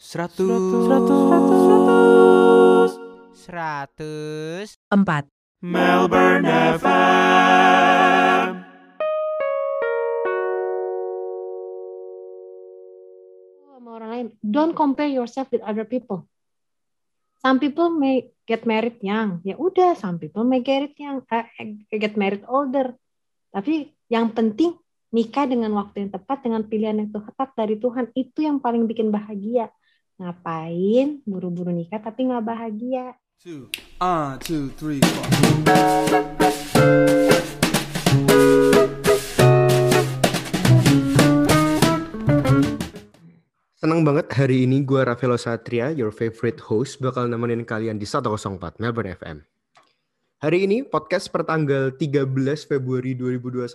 Seratus. Seratus. Seratus. Empat. Melbourne FM. sama orang lain. Don't compare yourself with other people. Some people may get married young, ya udah. Some people may get young, uh, get married older. Tapi yang penting nikah dengan waktu yang tepat, dengan pilihan yang tepat dari Tuhan itu yang paling bikin bahagia. Ngapain buru-buru nikah tapi nggak bahagia? Two. Uh, two, three, four. Senang banget hari ini gue Rafael Satria, your favorite host, bakal nemenin kalian di 104 Melbourne FM. Hari ini podcast pertanggal 13 Februari 2021.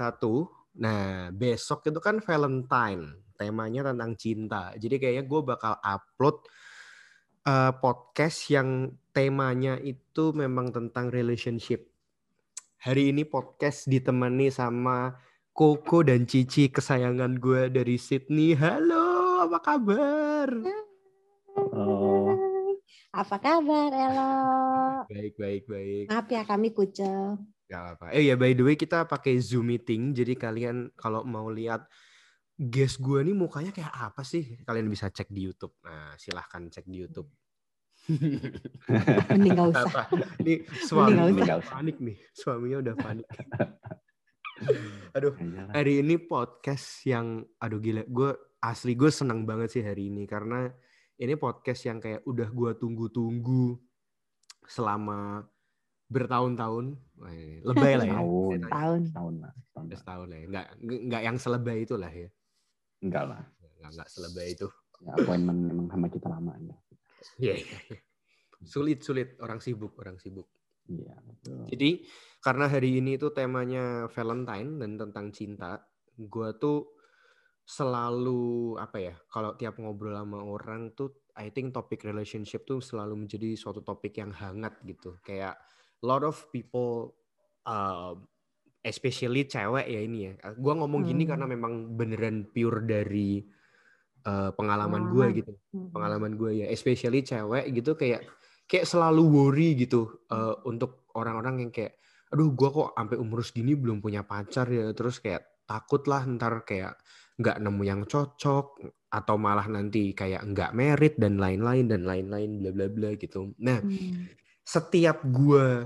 Nah, besok itu kan Valentine. Temanya tentang cinta. Jadi kayaknya gue bakal upload uh, podcast yang temanya itu memang tentang relationship. Hari ini podcast ditemani sama Koko dan Cici kesayangan gue dari Sydney. Halo, apa kabar? Oh, Apa kabar, Elo? Baik, baik, baik. Maaf ya kami kucel. Gak apa. Eh ya by the way kita pakai Zoom meeting. Jadi kalian kalau mau lihat guest gue nih mukanya kayak apa sih? Kalian bisa cek di YouTube. Nah silahkan cek di YouTube. Mending gak usah. Apa? Ini suami nggak usah. udah panik nih. Suaminya udah panik. Aduh, Iyalah. hari ini podcast yang aduh gila. Gue asli gue senang banget sih hari ini karena ini podcast yang kayak udah gue tunggu-tunggu selama bertahun-tahun. Lebay lah ya. Tahun, Tahun. tahun lah, tahun lah ya. Nggak, nggak yang selebay itu lah ya. Enggak lah. Nggak, nggak selebay itu. Ya, appointment memang sama kita lama ya. Iya, iya. iya. Sulit, sulit. Orang sibuk, orang sibuk. Iya, betul. Jadi, karena hari ini itu temanya Valentine dan tentang cinta, gue tuh selalu, apa ya, kalau tiap ngobrol sama orang tuh, I think topik relationship tuh selalu menjadi suatu topik yang hangat gitu. Kayak, lot of people, uh, especially cewek ya ini ya. Gue ngomong gini Hmm. karena memang beneran pure dari uh, pengalaman gue gitu. pengalaman gue ya, especially cewek gitu kayak kayak selalu worry gitu uh, untuk orang-orang yang kayak, aduh gue kok sampai umur segini belum punya pacar ya, terus kayak takut lah ntar kayak nggak nemu yang cocok atau malah nanti kayak nggak merit dan lain-lain dan lain-lain bla bla bla gitu. Nah Hmm. setiap gue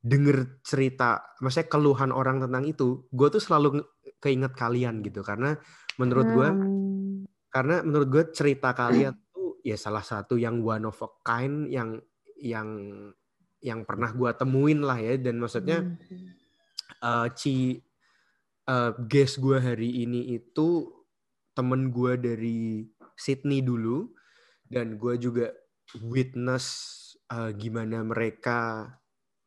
denger cerita, maksudnya keluhan orang tentang itu, gue tuh selalu nge- keinget kalian gitu karena menurut gue Hmm. karena menurut gue cerita kalian tuh ya salah satu yang one of a kind yang yang yang pernah gue temuin lah ya dan maksudnya Hmm. eh, ci eh, guest gue hari ini itu temen gue dari Sydney dulu dan gue juga witness eh, gimana mereka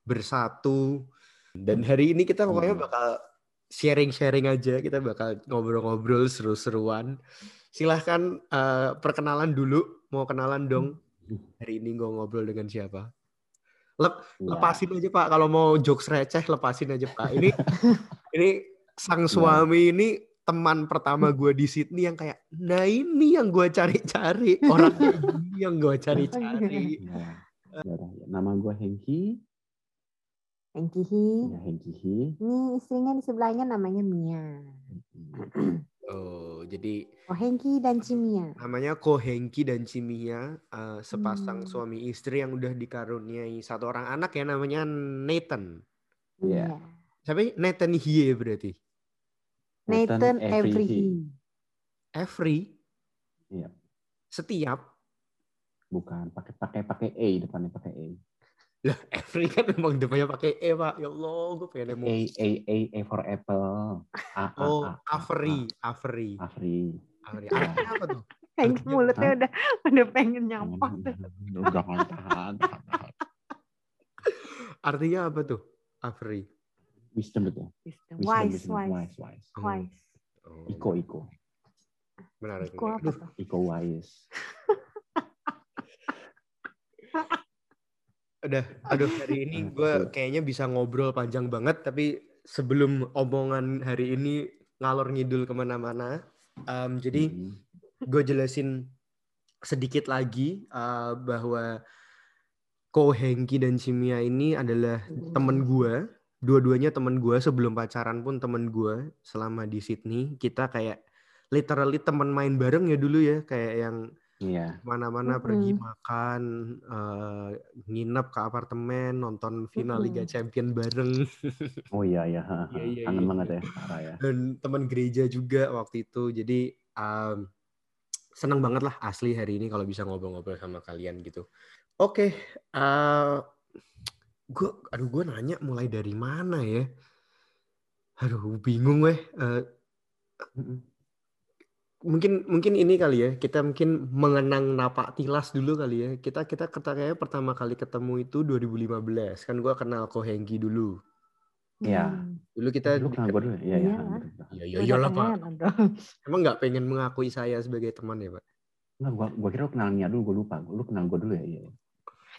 bersatu dan hari ini kita pokoknya Hmm. bakal sharing-sharing aja kita bakal ngobrol-ngobrol seru-seruan silahkan eh, perkenalan dulu mau kenalan dong hari ini gue ngobrol dengan siapa Lep, Iya. lepasin aja pak kalau mau jokes receh lepasin aja pak ini ini sang Iya. suami ini teman pertama gue di Sydney yang kayak nah ini yang gue cari-cari orang yang gue cari-cari. Ya ya. Nama gue Hengki. Hengkihi. Ya, Hengki. Ini istrinya di sebelahnya namanya Mia. oh jadi Oh Hengki dan Cimia. namanya Ko Hengki dan Cimia eh, sepasang Hmm. suami istri yang udah dikaruniai satu orang anak ya namanya Nathan Iya. siapa Nathan Hie berarti Nathan Every. Every. every Iya. setiap Bukan pakai pakai pakai E depannya pakai E. lah every kan memang depannya pakai e pak ya allah gue pengen A mau A A A for apple. A A oh A, A, Avery Avery A. Afri. Avery artinya apa tuh Artinya mulutnya udah udah pengen nyampah. Jangan tahan, tahan, tahan. artinya apa tuh Avery Wisdom itu. Wisdom. Wise, wisdom, wise, wise, wise. Oh, Iko, Iko. menarik Iko apa tuh? Iko wise. udah aduh hari ini gue kayaknya bisa ngobrol panjang banget tapi sebelum omongan hari ini ngalor ngidul ke mana-mana em, jadi Hmm. gue jelasin sedikit lagi uh, bahwa Ko Hengki dan Cimia ini adalah temen gue. Dua-duanya temen gue sebelum pacaran pun temen gue selama di Sydney. Kita kayak literally temen main bareng ya dulu ya. Kayak yang Iya. mana-mana pergi Mm-mm. makan, eh, nginep ke apartemen, nonton final Liga Mm-mm. Champion bareng. Oh iya iya. Iya, iya, Kangen iya, banget iya. ya, parah ya. dan teman gereja juga waktu itu jadi um, seneng banget lah asli hari ini kalau bisa ngobrol-ngobrol sama kalian gitu oke eh gue aduh gue nanya mulai dari mana ya aduh bingung weh Eh, Mm-mm. Mungkin mungkin ini kali ya kita mungkin mengenang napak tilas dulu kali ya kita kita kayak pertama kali ketemu itu 2015 kan gue kenal Ko Hengki dulu Iya. Hmm. dulu kita Lu kenal gue dulu ya? Iya, iya. Iya. betul. ya ya Udah iyalah pak emang nggak pengen mengakui saya sebagai teman ya pak Enggak, gua, gua kira lu kenal Nia dulu, gua lupa. Lu kenal gue dulu ya? Iya.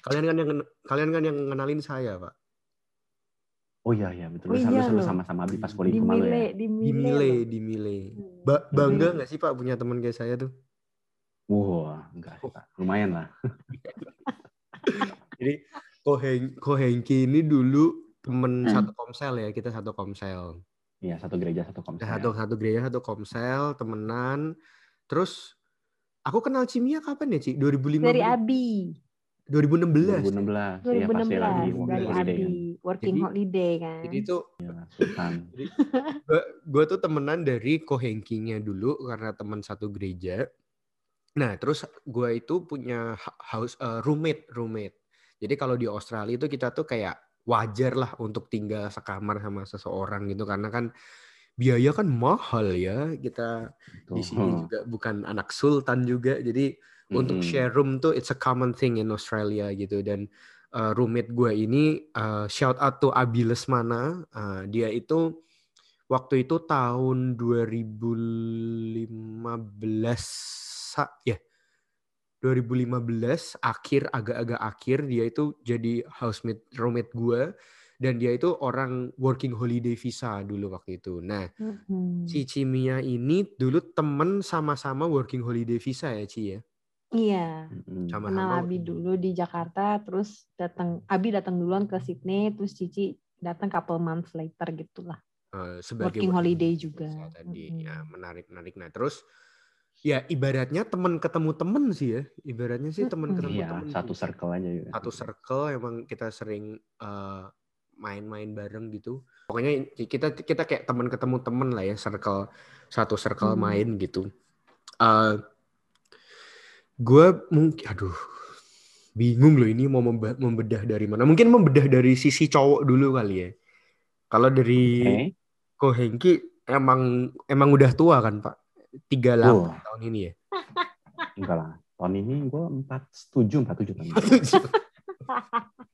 Kalian kan yang kalian kan yang ngenalin saya, Pak. Oh iya, iya. Betul. Oh iya sama- lu sama-sama Abi pas kuliah Malu ya? di Mile. Di Mile. Hmm. Ba- bangga nggak sih Pak punya teman kayak saya tuh? Wah, enggak sih, Pak. Lumayan lah. Jadi Ko, Heng, Ko Hengki ini dulu temen Hmm. satu komsel ya, kita satu komsel. Iya, satu gereja, satu komsel. Satu satu gereja, satu komsel, temenan. Terus aku kenal Cimia kapan ya, Ci? 2015. Dari Abi. 2016. 2016. Iya, pas dia lagi 2016 dari Abi. kan. Working Jadi- holiday kan. Jadi itu Sultan. gue tuh temenan dari Kohengkinya dulu karena teman satu gereja. Nah, terus gue itu punya house eh, roommate, roommate. Jadi kalau di Australia itu kita tuh kayak wajar lah untuk tinggal sekamar sama seseorang gitu karena kan biaya kan mahal ya. Kita di sini juga bukan anak sultan juga. Jadi untuk Mm-mm. share room tuh it's a common thing in Australia gitu dan uh, roommate gue ini uh, shout out to Abi Lesmana Uh, dia itu waktu itu tahun 2015 sa- ya 2015 akhir agak-agak akhir dia itu jadi housemate roommate gue dan dia itu orang working holiday visa dulu waktu itu. Nah, Mm-mm. si Cimia ini dulu temen sama-sama working holiday visa ya Ci ya. Iya. Sama- Kenal Abi dulu di Jakarta, terus datang Abi datang duluan ke Sydney, terus Cici datang couple months later gitulah. Eh, sebagai Working holiday juga. tadi Mm-mm. ya menarik menarik nah terus ya ibaratnya teman ketemu temen sih ya ibaratnya sih teman Mm-mm. ketemu Iya, temen satu circle aja juga. satu circle emang kita sering eh, main-main bareng gitu pokoknya kita kita kayak teman ketemu temen lah ya circle satu circle Hmm. main gitu eh gue mungkin aduh bingung loh ini mau membe- membedah dari mana mungkin membedah dari sisi cowok dulu kali ya kalau dari Oke. Ko Hengki emang emang udah tua kan Pak? 38 Oh. tahun ini ya. Enggak lah. Tahun ini gue 47, 47 tahun. ini.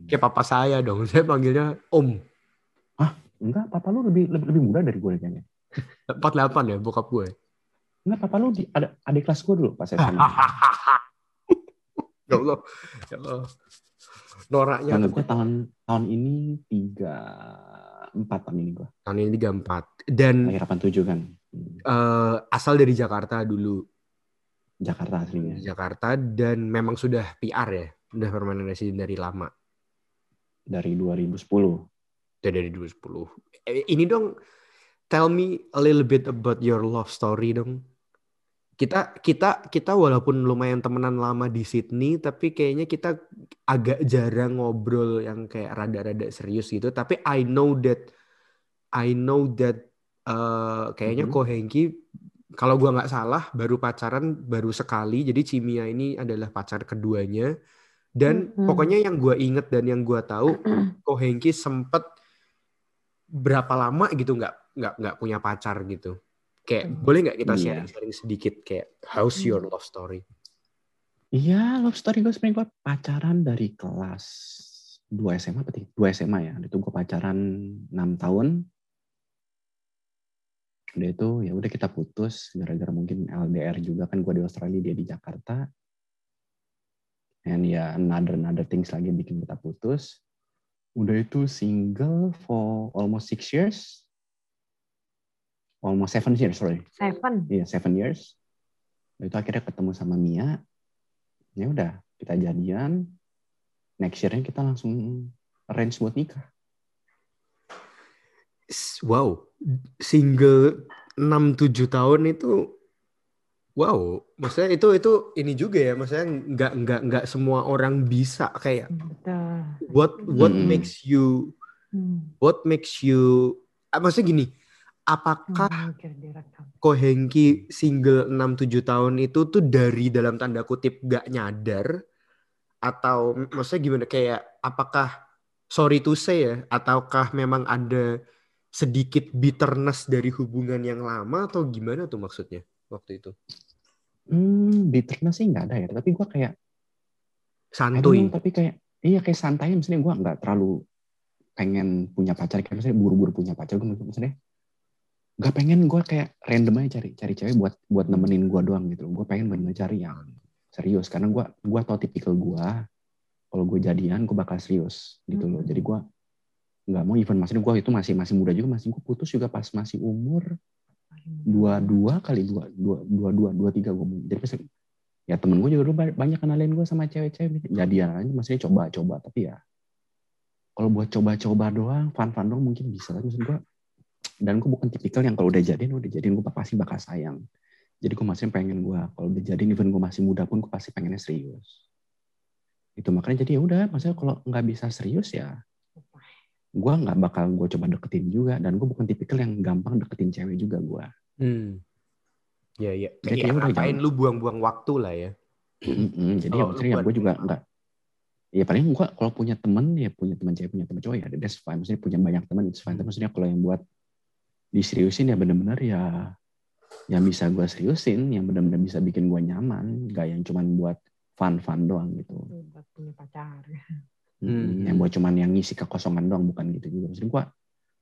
Kayak papa saya dong. Saya panggilnya Om. Enggak, papa lu lebih lebih, lebih muda dari gue kayaknya. 48 ya bokap gue. Enggak, papa lu di, ada adik kelas gue dulu pas SMA. ya Allah. Ya Allah. Noraknya gue tahun tahun ini tiga empat tahun ini gue. tahun ini 34 dan Lahir 87 kan. Hmm, eh, asal dari Jakarta dulu. Jakarta aslinya. Jakarta dan memang sudah PR ya. Udah permanent resident dari lama. Dari 2010. Udah dari 2010. Eh, Ini dong tell me a little bit about your love story dong. Kita kita kita walaupun lumayan temenan lama di Sydney tapi kayaknya kita agak jarang ngobrol yang kayak rada-rada serius gitu. Tapi I know that I know that eh, kayaknya Mhm. Ko Hengki kalau gua nggak salah baru pacaran baru sekali. Jadi Cimia ini adalah pacar keduanya. Dan Mhm. pokoknya yang gua inget dan yang gua tahu Ko Hengki sempet berapa lama gitu nggak nggak nggak punya pacar gitu. Kayak boleh nggak kita Iya. sharing-sharing sedikit kayak how's your love story? Iya, love story gue sebenarnya gue pacaran dari kelas 2 SMA apa 2 SMA ya. Itu gue pacaran 6 tahun. Udah itu ya udah kita putus gara-gara mungkin LDR juga kan gue di Australia dia di Jakarta. And ya another another things lagi yang bikin kita putus. Udah itu single for almost six years. Almost seven years, sorry. Seven. Iya, seven years. Itu akhirnya ketemu sama Mia. ya udah kita jadian next year kita langsung arrange buat nikah Wow, single 6-7 tahun itu wow, maksudnya itu itu ini juga ya, maksudnya nggak nggak nggak semua orang bisa kayak Betul. what what Mm-mm. makes you Hmm. what makes you ah, maksudnya gini, apakah Hmm, mikir direkam. Ko Hengki single 6-7 tahun itu tuh dari dalam tanda kutip gak nyadar? Atau maksudnya gimana? Kayak apakah sorry to say ya ataukah memang ada sedikit bitterness dari hubungan yang lama atau gimana tuh maksudnya waktu itu? Hmm bitterness sih nggak ada ya tapi gue kayak santuy. know, tapi kayak iya kayak santai. Misalnya gue nggak terlalu pengen punya pacar. Kayak misalnya buru-buru punya pacar gue misalnya nggak pengen gue kayak random aja cari cari cewek buat buat nemenin gue doang gitu gue pengen bener cari yang serius. Karena gue gue tau tipikal gue kalau gue jadian gue bakal serius gitu loh. Hmm. jadi gue nggak mau even maksudnya gue itu masih masih muda juga masih gue putus juga pas masih umur dua dua kali dua dua dua dua dua tiga gue jadi pas ya temen gue juga dulu ba- banyak kenalin gue sama cewek-cewek. Jadian aja maksudnya coba-coba. Tapi ya kalau buat coba-coba doang fun-fun doang mungkin bisa. Tapi maksud gue dan gue bukan tipikal yang kalau udah jadian udah jadian gue pasti bakal sayang. Jadi gue masih pengen gue kalau udah jadian even gue masih muda pun gue pasti pengennya serius. Itu makanya jadi ya udah maksudnya kalau nggak bisa serius ya gue nggak bakal gue coba deketin juga. Dan gue bukan tipikal yang gampang deketin cewek juga gue hmm. ya ya. Jadi ya udah, ngapain lu buang-buang waktu lah ya? Jadi Kalau ya maksudnya ya gue juga nggak ya paling gue kalau punya temen ya punya teman cewek punya teman cowok ya that's fine. Maksudnya punya banyak teman it's fine. Maksudnya kalau yang buat diseriusin ya bener-bener ya yang bisa gue seriusin yang bener-bener bisa bikin gue nyaman gak yang cuman buat fun-fun doang gitu Buat punya pacar. Hmm. yang buat cuman yang ngisi kekosongan doang bukan gitu juga maksudnya gue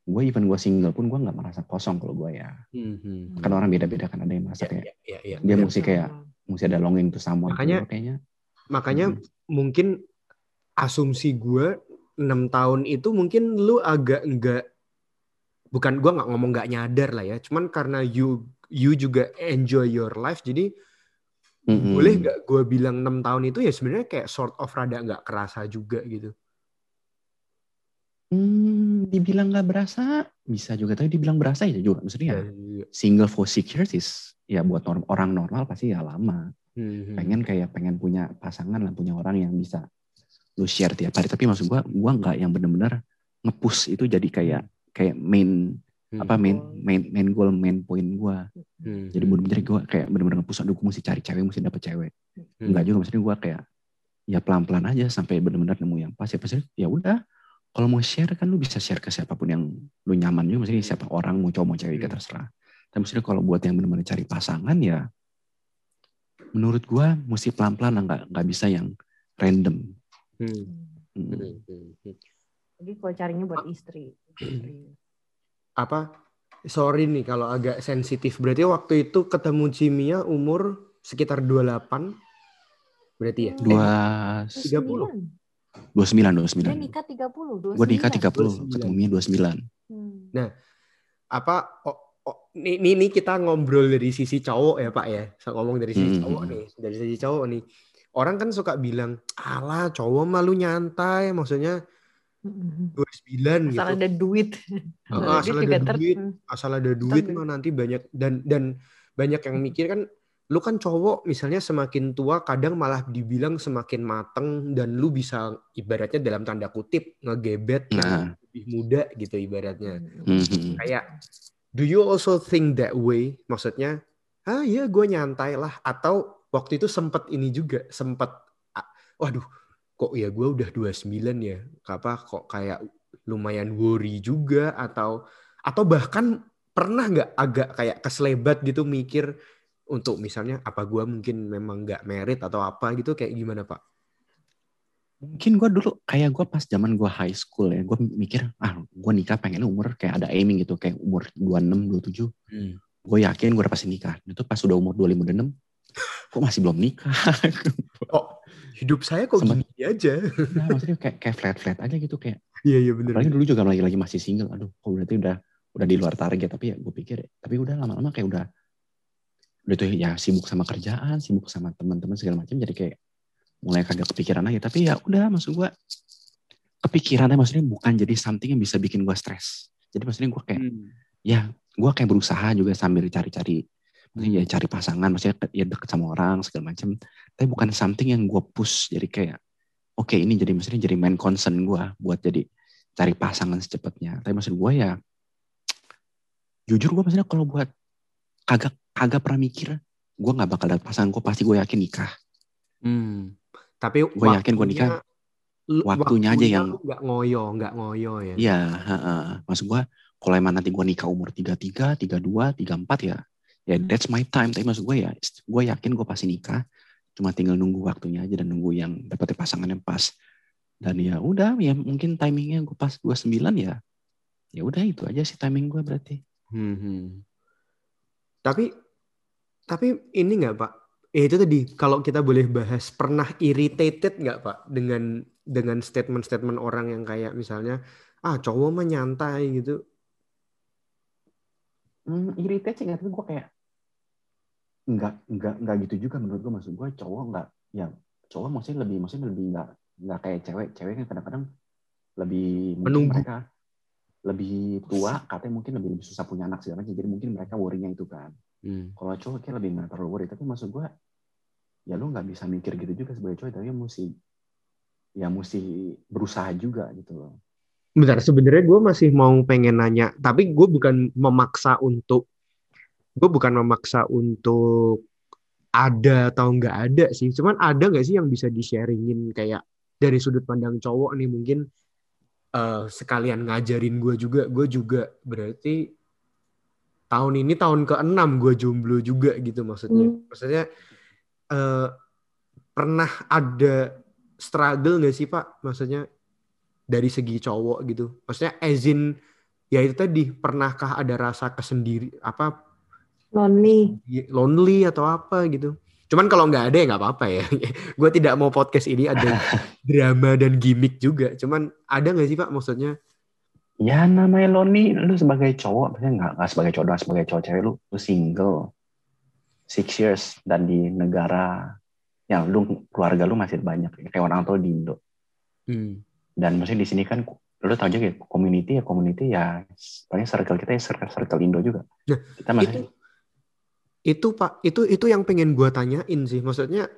gue even gue single pun gue nggak merasa kosong kalau gue ya Hmm, hmm. kan orang beda-beda kan ada yang merasa Ya, kayak ya, ya, ya, dia mesti kayak mesti ada longing to someone Makanya- Kalau kayaknya makanya Mm. mungkin asumsi gue enam tahun itu mungkin lu agak enggak bukan gue nggak ngomong nggak nyadar lah ya cuman karena you you juga enjoy your life jadi Mm-mm. boleh nggak gue bilang enam tahun itu ya sebenarnya kayak sort of rada nggak kerasa juga gitu Hmm, dibilang nggak berasa bisa juga tapi dibilang berasa ya juga maksudnya ya, Iya. single for six years is ya buat norm- orang normal pasti ya lama Hmm, hmm. pengen kayak pengen punya pasangan lah punya orang yang bisa lu share tiap hari tapi maksud gua gua nggak yang bener-bener ngepush itu jadi kayak kayak main Hmm. apa main main main goal main point gua Hmm, jadi hmm. bener-bener gua kayak bener-bener ngepush aduh gua mesti cari cewek mesti dapet cewek Hmm. enggak juga maksudnya gua kayak ya pelan-pelan aja sampai bener-bener nemu yang pas ya pasti ya udah kalau mau share kan lu bisa share ke siapa pun yang lu nyaman juga maksudnya siapa orang mau cowok mau cewek Hmm. terserah tapi maksudnya kalau buat yang bener-bener cari pasangan ya menurut gua mesti pelan-pelan lah, nggak nggak bisa yang random Hmm, Mm. hmm, hmm, hmm. Jadi kalau carinya buat istri. istri. apa sorry nih kalau agak sensitif berarti waktu itu ketemu Cimia umur sekitar 28 berarti ya dua Tiga puluh. dua sembilan dua Dia sembilan nikah 30, 29. gua nikah tiga puluh 29. ketemunya dua sembilan Hmm. apa oh, oh, ini, ini kita ngobrol dari sisi cowok ya pak ya So, ngomong dari sisi Hmm. cowok nih dari sisi cowok nih orang kan suka bilang alah cowok malu nyantai maksudnya Mm-mm. 29 gitu Asal ada duit. Ah, asal Duit ada duit. Hmm. asal ada duit mah nanti banyak dan dan banyak yang mikir kan lu kan cowok misalnya semakin tua kadang malah dibilang semakin mateng dan lu bisa ibaratnya dalam tanda kutip ngegebet Nah. lebih muda gitu ibaratnya Mhm. kayak do you also think that way maksudnya ah ya gue nyantai lah atau waktu itu sempet ini juga sempet ah, waduh kok ya gue udah 29 ya? Apa kok kayak lumayan worry juga? Atau atau bahkan pernah nggak agak kayak keselebat gitu mikir untuk misalnya apa gue mungkin memang nggak merit atau apa gitu kayak gimana pak? mungkin gue dulu kayak gue pas zaman gue high school ya gue mikir ah gue nikah pengen umur kayak ada aiming gitu kayak umur 26 27 gue yakin gue udah pasti nikah. Itu pas udah umur 25 26 kok masih belum nikah? Oh hidup saya kok Sempet- gini aja? nah, maksudnya kayak kayak flat flat aja gitu kayak Iya iya bener. apalagi dulu juga lagi lagi masih single aduh kok berarti udah udah di luar target tapi ya gue pikir tapi udah lama-lama kayak udah udah tuh ya sibuk sama kerjaan sibuk sama teman-teman segala macam jadi kayak mulai kagak kepikiran lagi tapi ya udah maksud gue kepikirannya maksudnya bukan jadi something yang bisa bikin gue stres jadi maksudnya gue kayak Hmm. ya gue kayak berusaha juga sambil cari-cari ya cari pasangan maksudnya ya deket sama orang segala macam tapi bukan something yang gue push jadi kayak oke ini jadi maksudnya jadi main concern gue buat jadi cari pasangan secepatnya tapi maksud gue ya jujur gue maksudnya kalau buat kagak kagak pernah mikir gue nggak bakal dapet pasangan gue pasti gue yakin nikah Hmm. Tapi Gua yakin gua nikah, lu- waktunya aja yang- nggak ngoyo, nggak ngoyo ya. Iya, heeh. maksud gue kalau emang nanti gue nikah umur 33, 32, 34 ya, ya that's my time. Tapi maksud gue ya, gue yakin gue pasti nikah. Cuma tinggal nunggu waktunya aja dan nunggu yang dapetnya pasangan yang pas. Dan ya udah, ya mungkin timingnya gue pas 29 ya. Ya udah itu aja sih timing gue berarti. Hmm, hmm. Tapi tapi ini nggak Pak? Eh, itu tadi kalau kita boleh bahas pernah irritated nggak Pak dengan dengan statement-statement orang yang kayak misalnya ah cowok mah nyantai gitu. Hmm, irritate sih nggak, tapi gue kayak nggak nggak nggak gitu juga menurut gue maksud gue cowok nggak ya cowok maksudnya lebih maksudnya lebih nggak nggak kayak cewek. Cewek kan kadang-kadang lebih Menunggu. mereka lebih tua katanya mungkin lebih, lebih susah punya anak segala macam. Jadi mungkin mereka worry-nya itu kan. Hmm. kalau cowok kayak lebih nggak terlalu worry. Tapi maksud gue ya lu nggak bisa mikir gitu juga sebagai cowok. Tapi mesti ya mesti berusaha juga gitu loh. Bentar, sebenarnya gue masih mau pengen nanya, tapi gue bukan memaksa untuk, gue bukan memaksa untuk ada atau nggak ada sih. Cuman ada nggak sih yang bisa di-sharingin kayak dari sudut pandang cowok nih mungkin eh, sekalian ngajarin gue juga. Gue juga berarti tahun ini tahun ke-6 gue jomblo juga gitu maksudnya. Hmm. Maksudnya eh, pernah ada struggle nggak sih Pak? Maksudnya dari segi cowok gitu. Maksudnya as in ya itu tadi pernahkah ada rasa kesendiri apa lonely. lonely atau apa gitu. Cuman kalau nggak ada ya nggak apa-apa ya. Gue tidak mau podcast ini ada drama dan gimmick juga. Cuman ada nggak sih Pak maksudnya? Ya namanya Loni, lu sebagai cowok, maksudnya nggak, nggak sebagai cowok doang, sebagai cowok cewek lu, lu single, six years, dan di negara yang lu keluarga lu masih banyak, kayak orang tua di Indo. Hmm. Dan maksudnya di sini kan, lu tau aja kayak community ya community ya, paling circle kita ya circle, circle Indo juga. Nah, Kita masih, Itu Pak, itu itu yang pengen gue tanyain sih. Maksudnya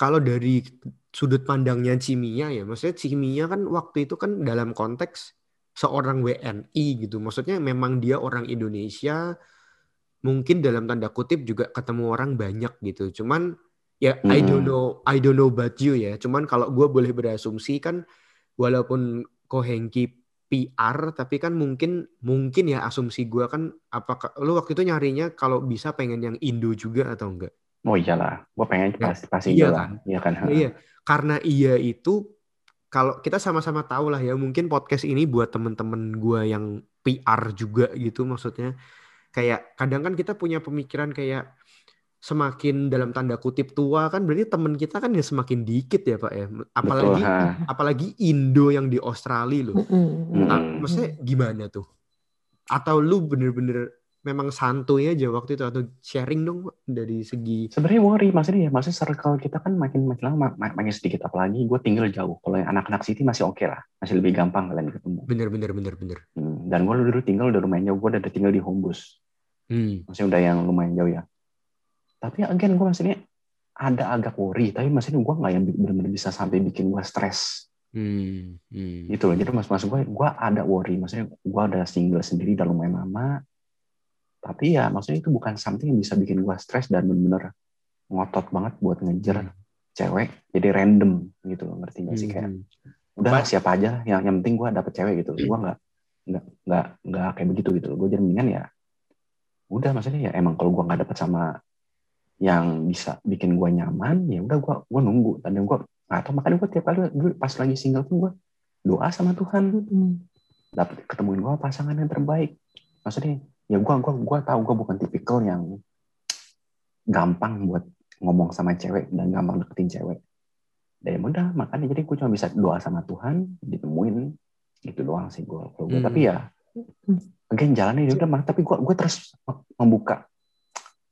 kalau dari sudut pandangnya Cimia ya, maksudnya Cimia kan waktu itu kan dalam konteks seorang WNI gitu. Maksudnya memang dia orang Indonesia, mungkin dalam tanda kutip juga ketemu orang banyak gitu. Cuman ya I don't Hmm. know, I don't know about you ya. Cuman kalau gue boleh berasumsi kan, walaupun Kohengki PR, tapi kan mungkin mungkin ya asumsi gue kan apakah lu waktu itu nyarinya kalau bisa pengen yang Indo juga atau enggak? oh iyalah, gue pengen Ya, pasti, pasti iya lah. kan? Iya kan? Ya, iya, karena iya itu kalau kita sama-sama tahu lah ya mungkin podcast ini buat temen-temen gue yang PR juga gitu maksudnya kayak kadang kan kita punya pemikiran kayak semakin dalam tanda kutip tua kan berarti temen kita kan ya semakin dikit ya pak ya Betul, apalagi ha. apalagi Indo yang di Australia loh. Nah, maksudnya gimana tuh atau lu bener-bener memang santuy aja waktu itu atau sharing dong Pak, dari segi Sebenarnya worry, maksudnya ya, maksudnya circle kita kan makin makin lama, mak- makin sedikit. Apalagi gue tinggal jauh. Kalau yang anak-anak city masih oke lah, masih lebih gampang kalian ketemu. bener-bener bener-bener Hmm, Dan gue dulu tinggal udah lumayan jauh, gue udah tinggal di Hombus. hmm. Maksudnya udah yang lumayan jauh ya. Tapi again gue maksudnya ada agak worry, tapi maksudnya gue nggak yang benar-benar bisa sampai bikin gue stres Hmm. Hmm. gitu loh. Jadi mas maksud gue, gue ada worry, maksudnya gue ada single sendiri udah lumayan lama. Tapi ya maksudnya itu bukan something yang bisa bikin gue stres dan bener-bener ngotot banget buat ngejar Hmm. cewek. Jadi random gitu loh, ngerti gak sih kayak Hmm. udah Ba- siapa aja yang yang penting gue dapet cewek gitu gue nggak nggak nggak nggak kayak begitu gitu gue jadi mendingan ya udah maksudnya ya emang kalau gue nggak dapet sama yang bisa bikin gue nyaman ya udah gue gue nunggu. Dan gue tahu makanya gue tiap kali dulu pas lagi single tuh gue doa sama Tuhan. Mm-mm. dapet ketemuin gue pasangan yang terbaik. Maksudnya ya gue gua gua tahu gue bukan tipikal yang gampang buat ngomong sama cewek dan gampang deketin cewek. Dan ya udah makanya jadi gue cuma bisa doa sama Tuhan ditemuin. Gitu doang sih gue kalau gue Hmm. tapi ya again jalannya ya udah mah tapi gue gue terus membuka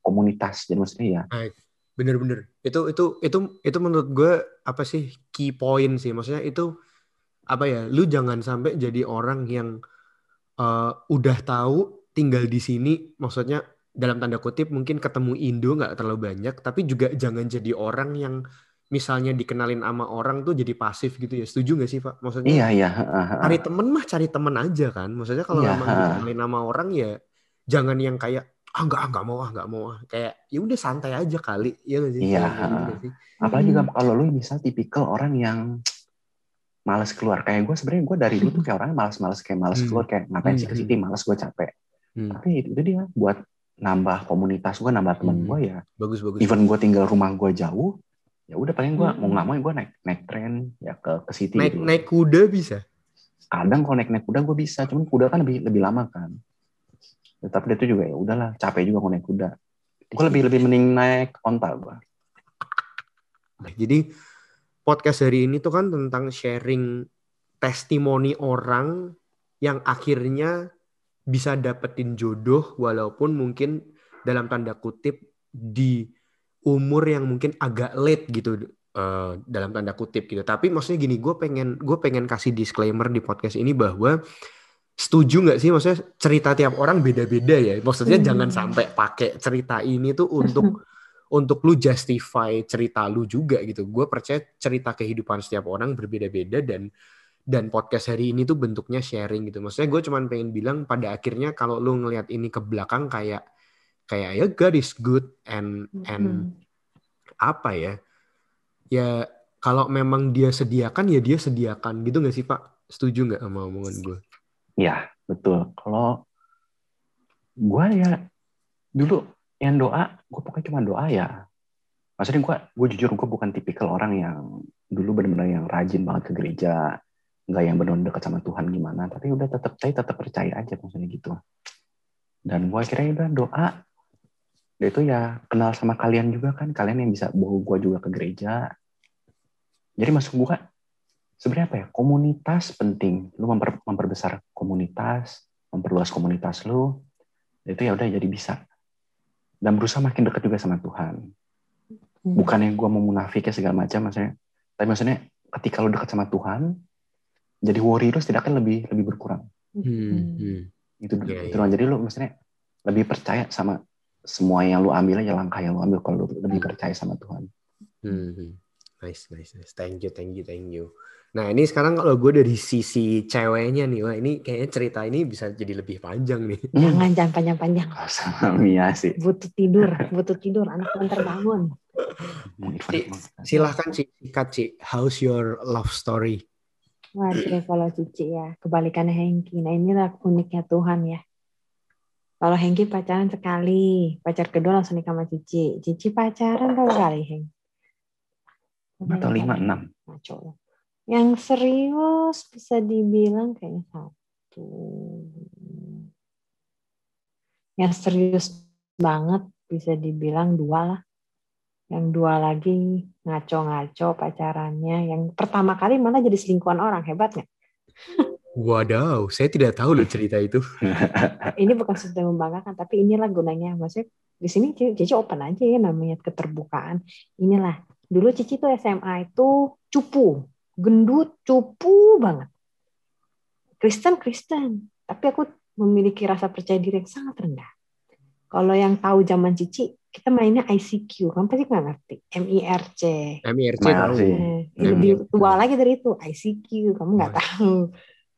komunitas jadi maksudnya ya. Bener-bener. Itu itu itu itu menurut gue apa sih key point sih. Maksudnya itu apa ya? Lu jangan sampai jadi orang yang eh, udah tahu tinggal di sini. Maksudnya dalam tanda kutip mungkin ketemu Indo nggak terlalu banyak, tapi juga jangan jadi orang yang misalnya dikenalin sama orang tuh jadi pasif gitu ya. Setuju nggak sih Pak? Maksudnya Iya, iya. cari temen mah cari temen aja kan. Maksudnya kalau Iya, memang dikenalin sama orang ya jangan yang kayak ah nggak ah nggak mau ah nggak mau ah kayak ya udah santai aja kali ya nggak sih Iya, gitu Mm. juga kalau lu misal tipikal orang yang males keluar. Kayak gue sebenarnya gue dari dulu tuh kayak orangnya males-males kayak males Hmm. keluar kayak ngapain sih ke Hmm. city males gue capek. Hmm, Tapi itu, itu dia buat nambah komunitas gue, nambah teman Hmm. gue ya. bagus bagus Even gue tinggal rumah gue jauh, ya udah paling gue Hmm. mau nggak mau gue naik naik tren ya ke ke city. naik gitu. naik kuda bisa Kadang kalau naik naik kuda gue bisa, cuman kuda kan lebih lebih lama kan. Ya, tapi dia tuh juga ya udahlah capek juga naik kuda. Gue lebih lebih mending naik onta gue. jadi podcast hari ini tuh kan tentang sharing testimoni orang yang akhirnya bisa dapetin jodoh walaupun mungkin dalam tanda kutip di umur yang mungkin agak late gitu eh, dalam tanda kutip gitu. Tapi maksudnya gini, gue pengen gue pengen kasih disclaimer di podcast ini bahwa setuju nggak sih maksudnya cerita tiap orang beda-beda ya. Maksudnya Hmm. jangan sampai pakai cerita ini tuh untuk untuk lu justify cerita lu juga gitu. Gue percaya cerita kehidupan setiap orang berbeda-beda dan dan podcast hari ini tuh bentuknya sharing gitu. Maksudnya gue cuman pengen bilang pada akhirnya kalau lu ngelihat ini ke belakang kayak kayak ya God is good and and Mm. apa ya? Ya kalau memang dia sediakan ya dia sediakan gitu nggak sih Pak? Setuju nggak sama omongan gue? Ya, betul. Kalau gue ya dulu yang doa, gue pokoknya cuma doa ya. Maksudnya gue, gue jujur gue bukan tipikal orang yang dulu benar-benar yang rajin banget ke gereja, nggak yang benar-benar dekat sama Tuhan gimana. Tapi udah tetap saya tetap percaya aja maksudnya gitu. Dan gue akhirnya udah doa. Itu ya kenal sama kalian juga kan, kalian yang bisa bawa gue juga ke gereja. Jadi masuk gue sebenarnya apa ya komunitas penting lu memper- memperbesar komunitas memperluas komunitas lu itu ya udah jadi bisa dan berusaha makin dekat juga sama Tuhan Hmm. bukannya gue mau munafik ya segala macam maksudnya tapi maksudnya ketika lu dekat sama Tuhan jadi worry lu setidaknya lebih lebih berkurang Hmm, hmm. itu Iya, itu doang. jadi lu maksudnya lebih percaya sama semua yang lu ambil aja langkah yang lu ambil kalau lu lebih percaya sama Tuhan Hmm. Nice, nice, nice. Thank you, thank you, thank you. Nah ini sekarang kalau gue dari sisi ceweknya nih, wah ini kayaknya cerita ini bisa jadi lebih panjang nih. Jangan jangan panjang-panjang. Kalau sama Mia sih Butuh tidur, butuh tidur. Anak terbangun. Silahkan Ci, sikat Ci. How's your love story? Waduh, kalau Cici ya, kebalikannya Hengki. Nah inilah uniknya Tuhan ya. Kalau Hengki pacaran sekali, pacar kedua langsung nikah sama Cici. Cici pacaran berapa kali, Heng? Atau lima enam Ngaco lo. Yang serius bisa dibilang kayaknya satu. Yang serius banget bisa dibilang dua lah. Yang dua lagi ngaco-ngaco pacarannya. Yang pertama kali malah jadi selingkuhan orang. Hebat nggak? Wadaw, saya tidak tahu loh cerita itu. Ini bukan sesuatu yang membanggakan, tapi inilah gunanya. Maksudnya di sini Cici Cici open aja ya namanya keterbukaan. Inilah. Dulu Cici tuh SMA itu cupu. Gendut, cupu banget. Kristen, Kristen. Tapi aku memiliki rasa percaya diri yang sangat rendah. Kalau yang tahu zaman Cici, kita mainnya ICQ. Kamu pasti nggak ngerti. MIRC. MIRC tahu. Eh, Hmm. lebih tua lagi dari itu. ICQ. Kamu nggak Hmm. tahu.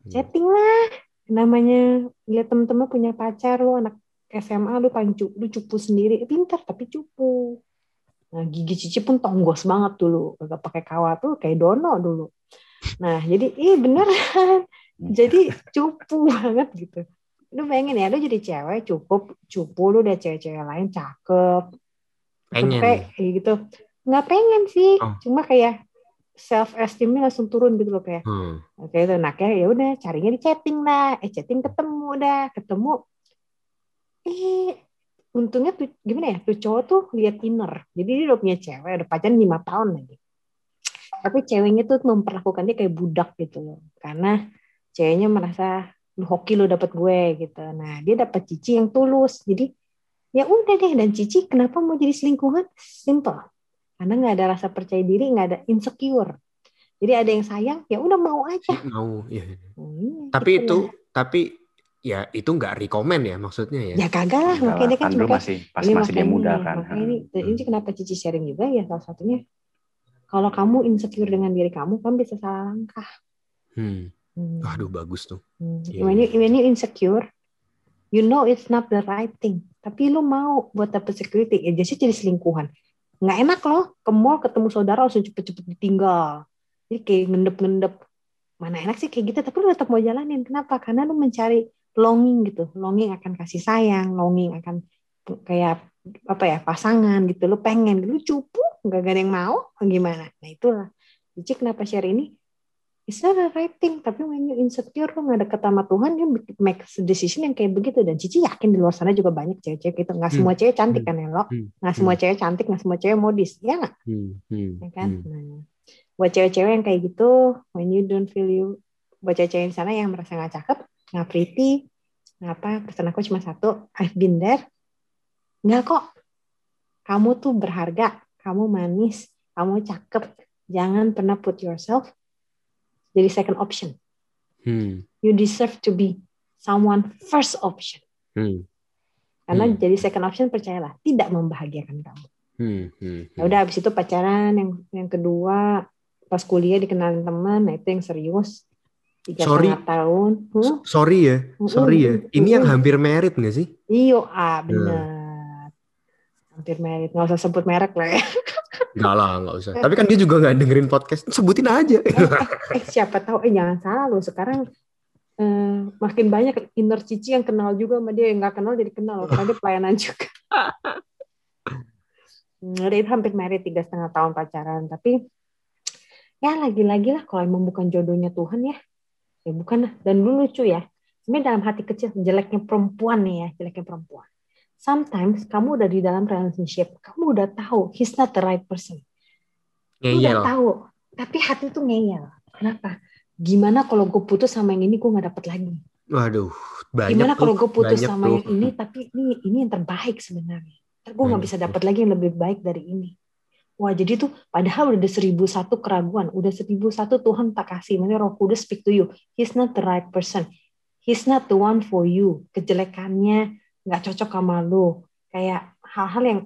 Chatting lah. Namanya lihat temen-temen punya pacar lu anak SMA lu paling cu- lu cupu sendiri. Eh, Pintar tapi cupu. Nah, gigi Cici pun tonggos banget dulu. Kagak pakai kawat tuh kayak dono dulu. Nah, jadi ih beneran. Jadi cupu banget gitu. Lu bayangin ya, lu jadi cewek cukup cupu lu udah cewek-cewek lain cakep. Pengen. Kayak kayak gitu. Nggak pengen sih. Oh. Cuma kayak self esteemnya langsung turun gitu loh kayak Hmm. oke itu nah kayak ya udah carinya di chatting lah eh chatting ketemu dah ketemu eh untungnya tuh gimana ya tuh cowok tuh lihat inner. Jadi dia udah punya cewek udah pacaran lima tahun lagi. Tapi ceweknya tuh memperlakukan dia kayak budak gitu loh. Karena ceweknya merasa lu hoki lu dapet gue gitu. Nah dia dapet cici yang tulus. Jadi ya udah deh. Dan Cici kenapa mau jadi selingkuhan? Simple. Karena nggak ada rasa percaya diri nggak ada insecure. Jadi ada yang sayang ya udah mau aja. Mau, ya. Iya, Tapi gitu itu, lah. tapi ya itu nggak rekomen ya maksudnya ya. ya kagak lah makanya dia kan kan dulu cuma masih pas ini masih dia muda kan. makanya ini, Hmm. ini kenapa Cici sharing juga ya salah satunya kalau kamu insecure dengan diri kamu kamu bisa salah langkah Hmm. Hmm. Waduh bagus tuh. Hmm. Iya. When you when you insecure, you know it's not the right thing. Tapi lu mau buat dapet security, ya jadi jadi selingkuhan. Nggak enak loh, ke mall ketemu saudara langsung cepet-cepet ditinggal. Jadi kayak ngendep-ngendep. Mana enak sih kayak gitu, tapi lu tetap mau jalanin. Kenapa? Karena lu mencari longing gitu. Longing akan kasih sayang, longing akan kayak apa ya pasangan gitu. Lu pengen, lu cupu, nggak ada yang mau, gimana? Nah itulah. Jadi kenapa share ini? it's not the right thing tapi when you insecure lu nggak deket sama Tuhan dia make a decision yang kayak begitu dan Cici yakin di luar sana juga banyak cewek-cewek gitu nggak Hmm. semua cewek cantik Hmm. kan ya lo Hmm. nggak semua cewek cantik nggak semua cewek modis ya nggak ya kan nah buat cewek-cewek yang kayak gitu when you don't feel you buat cewek-cewek di sana yang merasa nggak cakep nggak pretty nggak apa pesan aku cuma satu I've been there nggak kok kamu tuh berharga kamu manis kamu cakep jangan pernah put yourself jadi second option Hmm. you deserve to be someone first option Hmm. karena Hmm. jadi second option percayalah tidak membahagiakan kamu Hmm. Hmm. Ya udah habis itu pacaran yang yang kedua pas kuliah dikenalin teman, nah itu yang serius. Tiga Sorry. setengah tahun. Hmm? Sorry ya, sorry ya. Ini yang hampir merit nggak sih? Iyo, ah benar. Hampir merit, nggak usah sebut merek lah ya. Enggak lah, nggak usah. Tapi kan dia juga nggak dengerin podcast. Sebutin aja. Eh siapa tahu, eh jangan salah loh. Sekarang eh, makin banyak inner cici yang kenal juga sama dia, yang nggak kenal jadi kenal. Karena dia pelayanan juga. Itu hampir merit tiga setengah tahun pacaran, tapi ya lagi-lagi lah kalau emang bukan jodohnya Tuhan ya, ya bukan. Dan dulu lucu ya, sebenarnya dalam hati kecil jeleknya perempuan nih ya, jeleknya perempuan. Sometimes kamu udah di dalam relationship, kamu udah tahu he's not the right person. Lu udah Ngeyel. tahu, tapi hati tuh ngeyel. Kenapa? Gimana kalau gue putus sama yang ini gue nggak dapet lagi? Waduh, banyak Gimana tuh, kalau gue putus sama tuh. yang ini, tapi ini ini yang terbaik sebenarnya. Ntar gue nggak Banyak bisa tuh. dapat lagi yang lebih baik dari ini. Wah jadi tuh padahal udah seribu satu keraguan, udah seribu satu Tuhan tak kasih, mana Roh Kudus speak to you. He's not the right person. He's not the one for you. Kejelekannya nggak cocok sama lu. Kayak hal-hal yang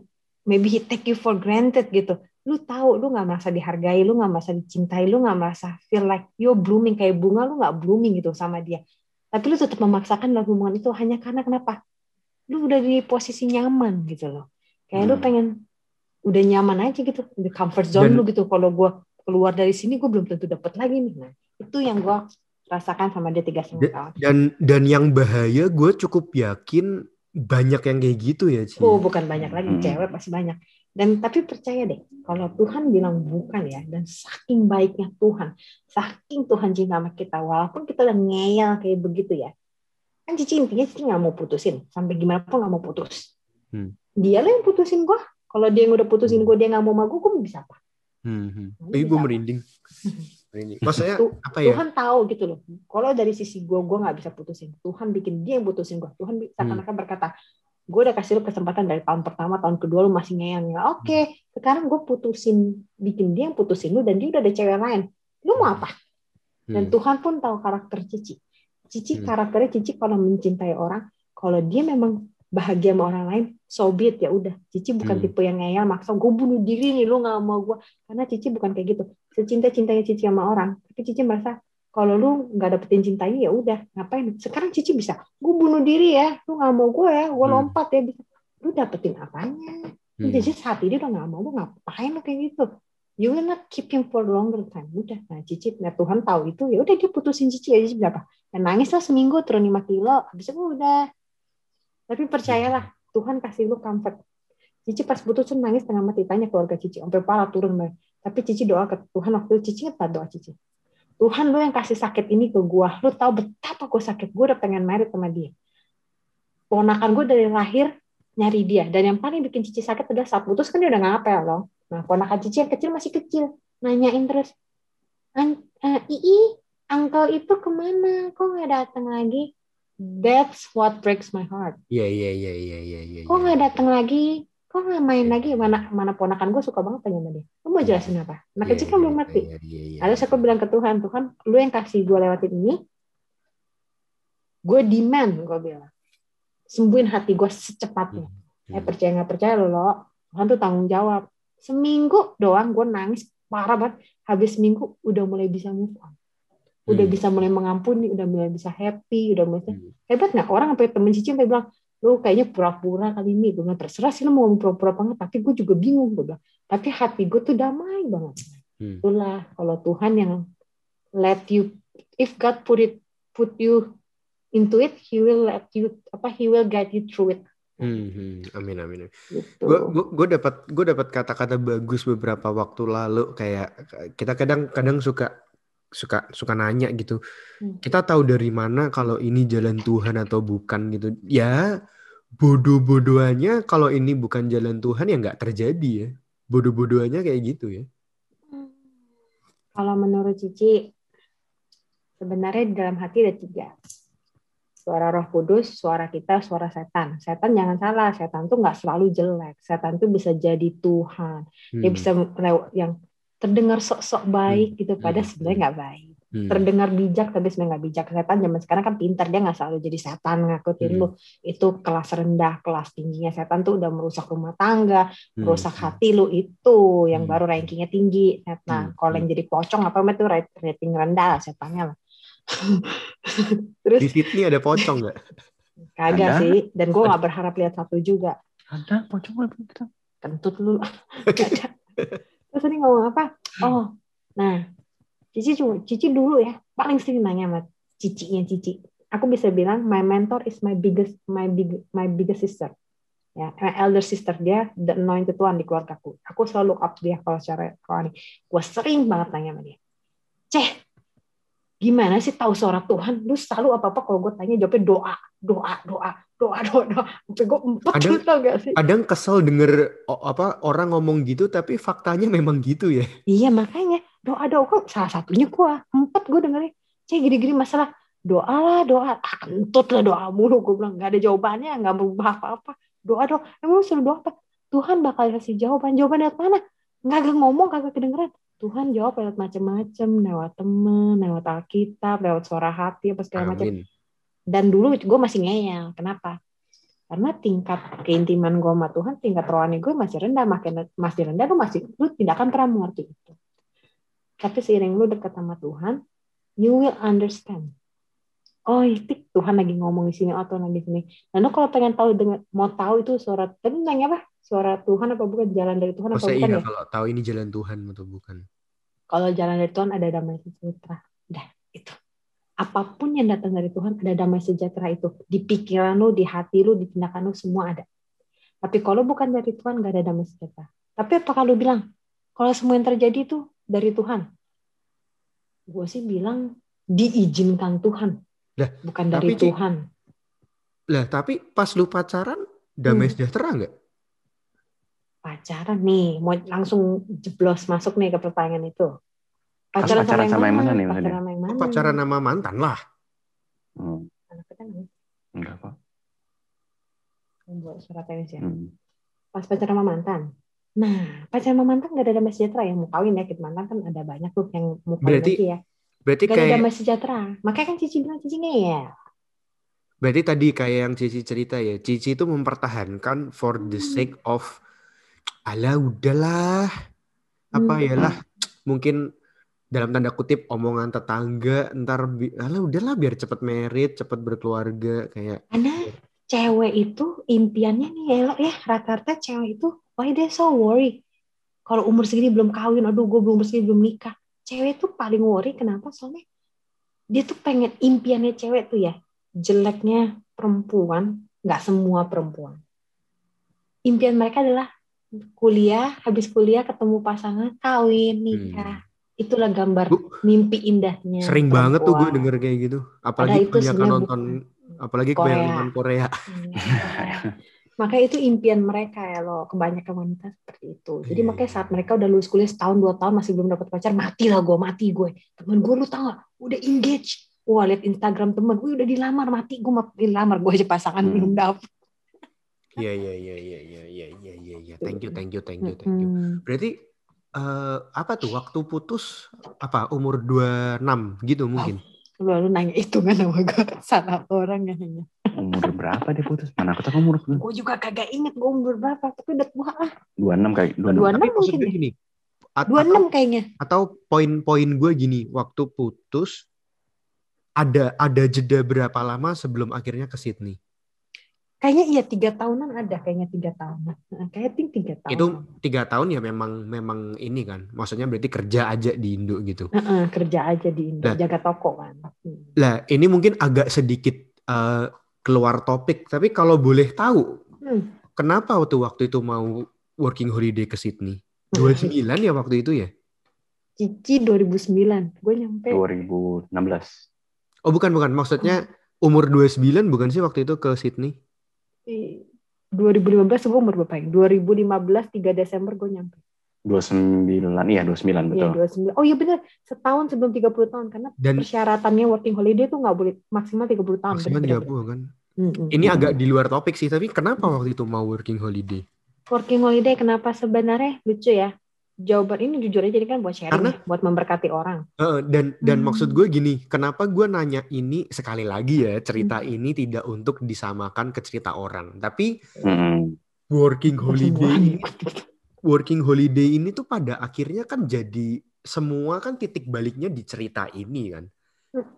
maybe he take you for granted gitu. Lu tahu, lu nggak merasa dihargai, lu nggak merasa dicintai, lu nggak merasa feel like you're blooming kayak bunga, lu nggak blooming gitu sama dia. Tapi lu tetap memaksakan dalam hubungan itu hanya karena kenapa? Lu udah di posisi nyaman gitu loh. Kayak lu Hmm. pengen udah nyaman aja gitu, di comfort zone Dan- lu gitu. Kalau gue keluar dari sini, gue belum tentu dapat lagi nih. Nah, itu yang gue rasakan sama dia tiga setengah tahun. Dan dan yang bahaya gue cukup yakin banyak yang kayak gitu ya, Ci. Oh, bukan banyak lagi Hmm. cewek pasti banyak. Dan tapi percaya deh, kalau Tuhan bilang bukan ya, dan saking baiknya Tuhan, saking Tuhan cinta sama kita, walaupun kita udah ngeyel kayak begitu ya, kan Cici intinya Cici nggak mau putusin, sampai gimana pun nggak mau putus. Hmm. Dia lah yang putusin gue. Kalau dia yang udah putusin gue, dia nggak mau sama gue, gue bisa apa? Hmm. hmm. Nah, gue merinding. Merinding. Maksudnya Tuh- apa ya? Tuhan tahu gitu loh. Kalau dari sisi gue, gue nggak bisa putusin. Tuhan bikin dia yang putusin gue. Tuhan bi- seakan-akan berkata, gue udah kasih lu kesempatan dari tahun pertama, tahun kedua lu masih ngeyel. Ya, Oke, sekarang gue putusin, bikin dia yang putusin lu dan dia udah ada cewek lain. Lu mau apa? Dan Hmm. Tuhan pun tahu karakter Cici. Cici Hmm. karakternya Cici kalau mencintai orang, kalau dia memang bahagia sama orang lain, so be it, ya udah. Cici bukan Hmm. tipe yang ngeyel maksa gue bunuh diri nih, lu nggak mau gue. Karena Cici bukan kayak gitu. Secinta cintanya Cici sama orang, tapi Cici merasa kalau lu nggak dapetin cintanya ya udah ngapain? Sekarang Cici bisa, gue bunuh diri ya, lu nggak mau gue ya, gue Hmm. lompat ya bisa. Lu dapetin apanya? Hmm. Cici saat ini udah nggak mau, lu ngapain lu kayak gitu? You will not keep him for longer time. Udah, nah Cici, nah Tuhan tahu itu, ya udah dia putusin Cici aja berapa? Dan nangis lah seminggu turun 5 kilo, habis itu udah. Tapi percayalah, Tuhan kasih lu comfort. Cici pas putus tuh nangis tengah mati tanya keluarga Cici, sampai parah turun Mbak. Tapi Cici doa ke Tuhan waktu itu Cici nggak doa Cici. Tuhan lu yang kasih sakit ini ke gua, lu tahu betapa gue sakit, gue udah pengen married sama dia. Ponakan gue dari lahir nyari dia, dan yang paling bikin Cici sakit adalah saat putus kan dia udah ngapel loh. Nah ponakan Cici yang kecil masih kecil, nanyain terus, An eh, Ii, Uncle itu ke mana? Kok nggak datang lagi? That's what breaks my heart. Iya iya iya iya iya iya. Kok nggak datang lagi? Kok nggak main lagi? Mana mana ponakan gue suka banget tanya sama dia. Lu mau jelasin apa? Anak Iya, kecil kan iya, belum ngerti. Iya iya iya. Lalu aku bilang ke Tuhan, Tuhan, lu yang kasih gue lewatin ini, gue demand, gue bilang. Sembuhin hati gue secepatnya. Hmm. Eh percaya nggak percaya lo, Tuhan tuh tanggung jawab. Seminggu doang gue nangis parah banget. Habis seminggu udah mulai bisa move on. Udah Hmm. bisa mulai mengampuni, udah mulai bisa happy, udah mulai Hmm. hebat nggak orang sampai temen Cici sampai bilang lu kayaknya pura-pura kali ini gue bilang terserah sih lu mau pura-pura banget tapi gue juga bingung gue bilang tapi hati gue tuh damai banget Hmm. itulah kalau Tuhan yang let you if God put it put you into it he will let you apa he will guide you through it Hmm, hmm. Amin amin. gitu Gue gue dapat gue dapat kata-kata bagus beberapa waktu lalu kayak kita kadang-kadang suka suka suka nanya gitu. Hmm. Kita tahu dari mana kalau ini jalan Tuhan atau bukan gitu. Ya bodoh-bodohannya kalau ini bukan jalan Tuhan ya nggak terjadi ya. Bodoh-bodohannya kayak gitu ya. kalau menurut Cici sebenarnya di dalam hati ada tiga suara roh kudus, suara kita, suara setan. Setan jangan salah, setan tuh nggak selalu jelek. Setan tuh bisa jadi Tuhan. Dia Hmm. bisa lewat yang terdengar sok-sok baik gitu, padahal Hmm. sebenarnya nggak baik. Hmm. Terdengar bijak tapi sebenarnya nggak bijak. Setan zaman sekarang kan pintar, dia nggak selalu jadi setan ngakutin Hmm. lu. Itu kelas rendah, kelas tingginya setan tuh udah merusak rumah tangga, Hmm. merusak hati lu itu yang Hmm. baru rankingnya tinggi. Nah, Hmm. kalau yang jadi pocong apa rate- rating rendah lah setannya lah. Terus Di Sydney ada pocong nggak? kagak Ada. sih, dan gue nggak berharap lihat satu juga. Ada pocong apa kita? kentut lu Ada. Terus tadi ngomong apa? Oh nah Cici cuma Cici dulu ya paling sering nanya sama cicinya Cici. Aku bisa bilang my mentor is my biggest my big my biggest sister. Ya my elder sister dia the anointed one di keluarga aku. Aku selalu look up dia kalau secara rohani gue sering banget nanya sama dia. Ceh gimana sih tahu suara Tuhan? Lu selalu apa apa kalau gue tanya jawabnya doa doa doa doa doa doa. Sampai gue empet Kadang- tau gak sih? Kadang kesel denger apa orang ngomong gitu tapi faktanya memang gitu ya. Iya makanya doa doa. Kok salah satunya gua empat gue dengerin. Cek gini-gini masalah. Doa lah doa. Ah, kentut lah doa mulu. Gue bilang nggak ada jawabannya nggak berubah apa-apa. Doa doa. Emang lu suruh doa apa? Tuhan bakal kasih jawaban. Jawaban lewat mana? Nggak ngomong kagak kedengeran Tuhan jawab lewat macam-macam lewat temen lewat Alkitab lewat suara hati apa segala macam dan dulu gue masih ngeyel kenapa? Karena tingkat keintiman gue sama Tuhan tingkat rohani gue masih rendah makin masih rendah lu masih lu tidak akan pernah mengerti itu. Tapi seiring lu dekat sama Tuhan you will understand. Oh itu Tuhan lagi ngomong di sini oh Tuhan lagi di sini. Dan lu kalau pengen tahu dengan mau tahu itu suara tadi nanya apa suara Tuhan apa bukan jalan dari Tuhan apa bukan iya ya kalau tahu ini jalan Tuhan atau bukan? kalau jalan dari Tuhan ada damai sejahtera. Udah, itu. Apa pun yang datang dari Tuhan ada damai sejahtera itu. Di pikiran lu, di hati lu, di tindakan lu semua ada. Tapi kalau bukan dari Tuhan gak ada damai sejahtera. Tapi apa kalau bilang kalau semua yang terjadi itu dari Tuhan? Gue sih bilang diizinkan Tuhan, Lah, bukan dari tapi, Tuhan. Lah tapi pas lu pacaran damai Hmm. sejahtera nggak? Pacaran nih, mau langsung jeblos masuk nih ke pertanyaan itu. Pacaran, pacaran sama yang mana nih maksudnya? Pacaran sama yang mana? Pacaran sama mantan lah. Hmm, enggak kok. Buat surat tenis ya. Hmm. pas pacaran sama mantan. Nah, pacaran sama mantan gak ada damai sejahtera ya. Mau kawin ya, kita mantan kan ada banyak tuh yang mau kawin Berarti lagi ya. Berarti Gak ada kayak damai sejahtera. Makanya kan Cici bilang Cici ngeyel. berarti tadi kayak yang Cici cerita ya. Cici itu mempertahankan for the sake of alah udahlah. Apa Hmm. ya lah mungkin dalam tanda kutip omongan tetangga ntar bi- alah udahlah biar cepet merit, cepet berkeluarga kayak Karena cewek itu impiannya nih ya, ya rata-rata cewek itu why they so worry. Kalau umur segini belum kawin, aduh gue belum umur segini belum nikah. Cewek itu paling worry kenapa? Soalnya dia tuh pengen impiannya cewek tuh ya jeleknya perempuan, nggak semua perempuan. Impian mereka adalah kuliah, habis kuliah ketemu pasangan, kawin, nikah. Itulah gambar Bu, mimpi indahnya. sering banget tuh gue perempuan. denger kayak gitu. Padahal Apalagi itu kebanyakan nonton bukan. apalagi Korea. kebanyakan nonton Korea. Iya. makanya itu impian mereka ya loh kebanyakan wanita seperti itu jadi Iya. makanya saat mereka udah lulus kuliah setahun dua tahun masih belum dapat pacar mati lah gue mati gue temen gue lu tau gak udah engage wah lihat Instagram temen, wih udah dilamar mati gue mau dilamar gue aja pasangan Hmm. belum dapet. Iya iya iya iya iya iya iya iya ya. thank you thank you thank you thank you. Berarti uh, apa tuh waktu putus apa umur 26 gitu mungkin. Lalu nanya itu kan sama gue kan salah orang ya. Umur berapa dia putus? Mana aku tahu umur Gue juga kagak inget gue umur berapa, tapi udah tua lah. 26 kayak 26. 26 mungkin ya. gini. At 26 atau, kayaknya. Atau poin-poin gue gini, waktu putus ada ada jeda berapa lama sebelum akhirnya ke Sydney? Kayaknya iya tiga tahunan ada, kayaknya tiga tahunan. Nah, Kayak ting tiga tahun. itu tiga tahun ya memang memang ini kan maksudnya berarti kerja aja di Indo gitu Heeh, kerja aja di Indo, Nah. jaga toko kan. Hmm. lah ini mungkin agak sedikit eh, keluar topik tapi kalau boleh tahu Hmm. kenapa waktu waktu itu mau working holiday ke Sydney 29 ya waktu itu ya Cici 2009, gue nyampe 2016. oh bukan bukan maksudnya umur 29 bukan sih waktu itu ke Sydney 2015 gue umur berapa ya? 2015 3 Desember gue nyampe. 29, iya 29 Iya, betul. 29. Oh iya benar, setahun sebelum 30 tahun karena dan persyaratannya working holiday tuh nggak boleh maksimal 30 tahun. maksimal Bener-bener. 30 kan Mm-mm. ini agak di luar topik sih tapi kenapa waktu itu mau working holiday Working holiday kenapa sebenarnya lucu ya? Jawaban ini jujur aja ini kan buat sharing, Karena- ya, buat memberkati orang. Heeh, dan dan Hmm. maksud gue gini, kenapa gue nanya ini sekali lagi ya cerita Hmm. ini tidak untuk disamakan ke cerita orang, tapi Mm. working holiday working holiday ini tuh pada akhirnya kan jadi semua kan titik baliknya di cerita ini kan.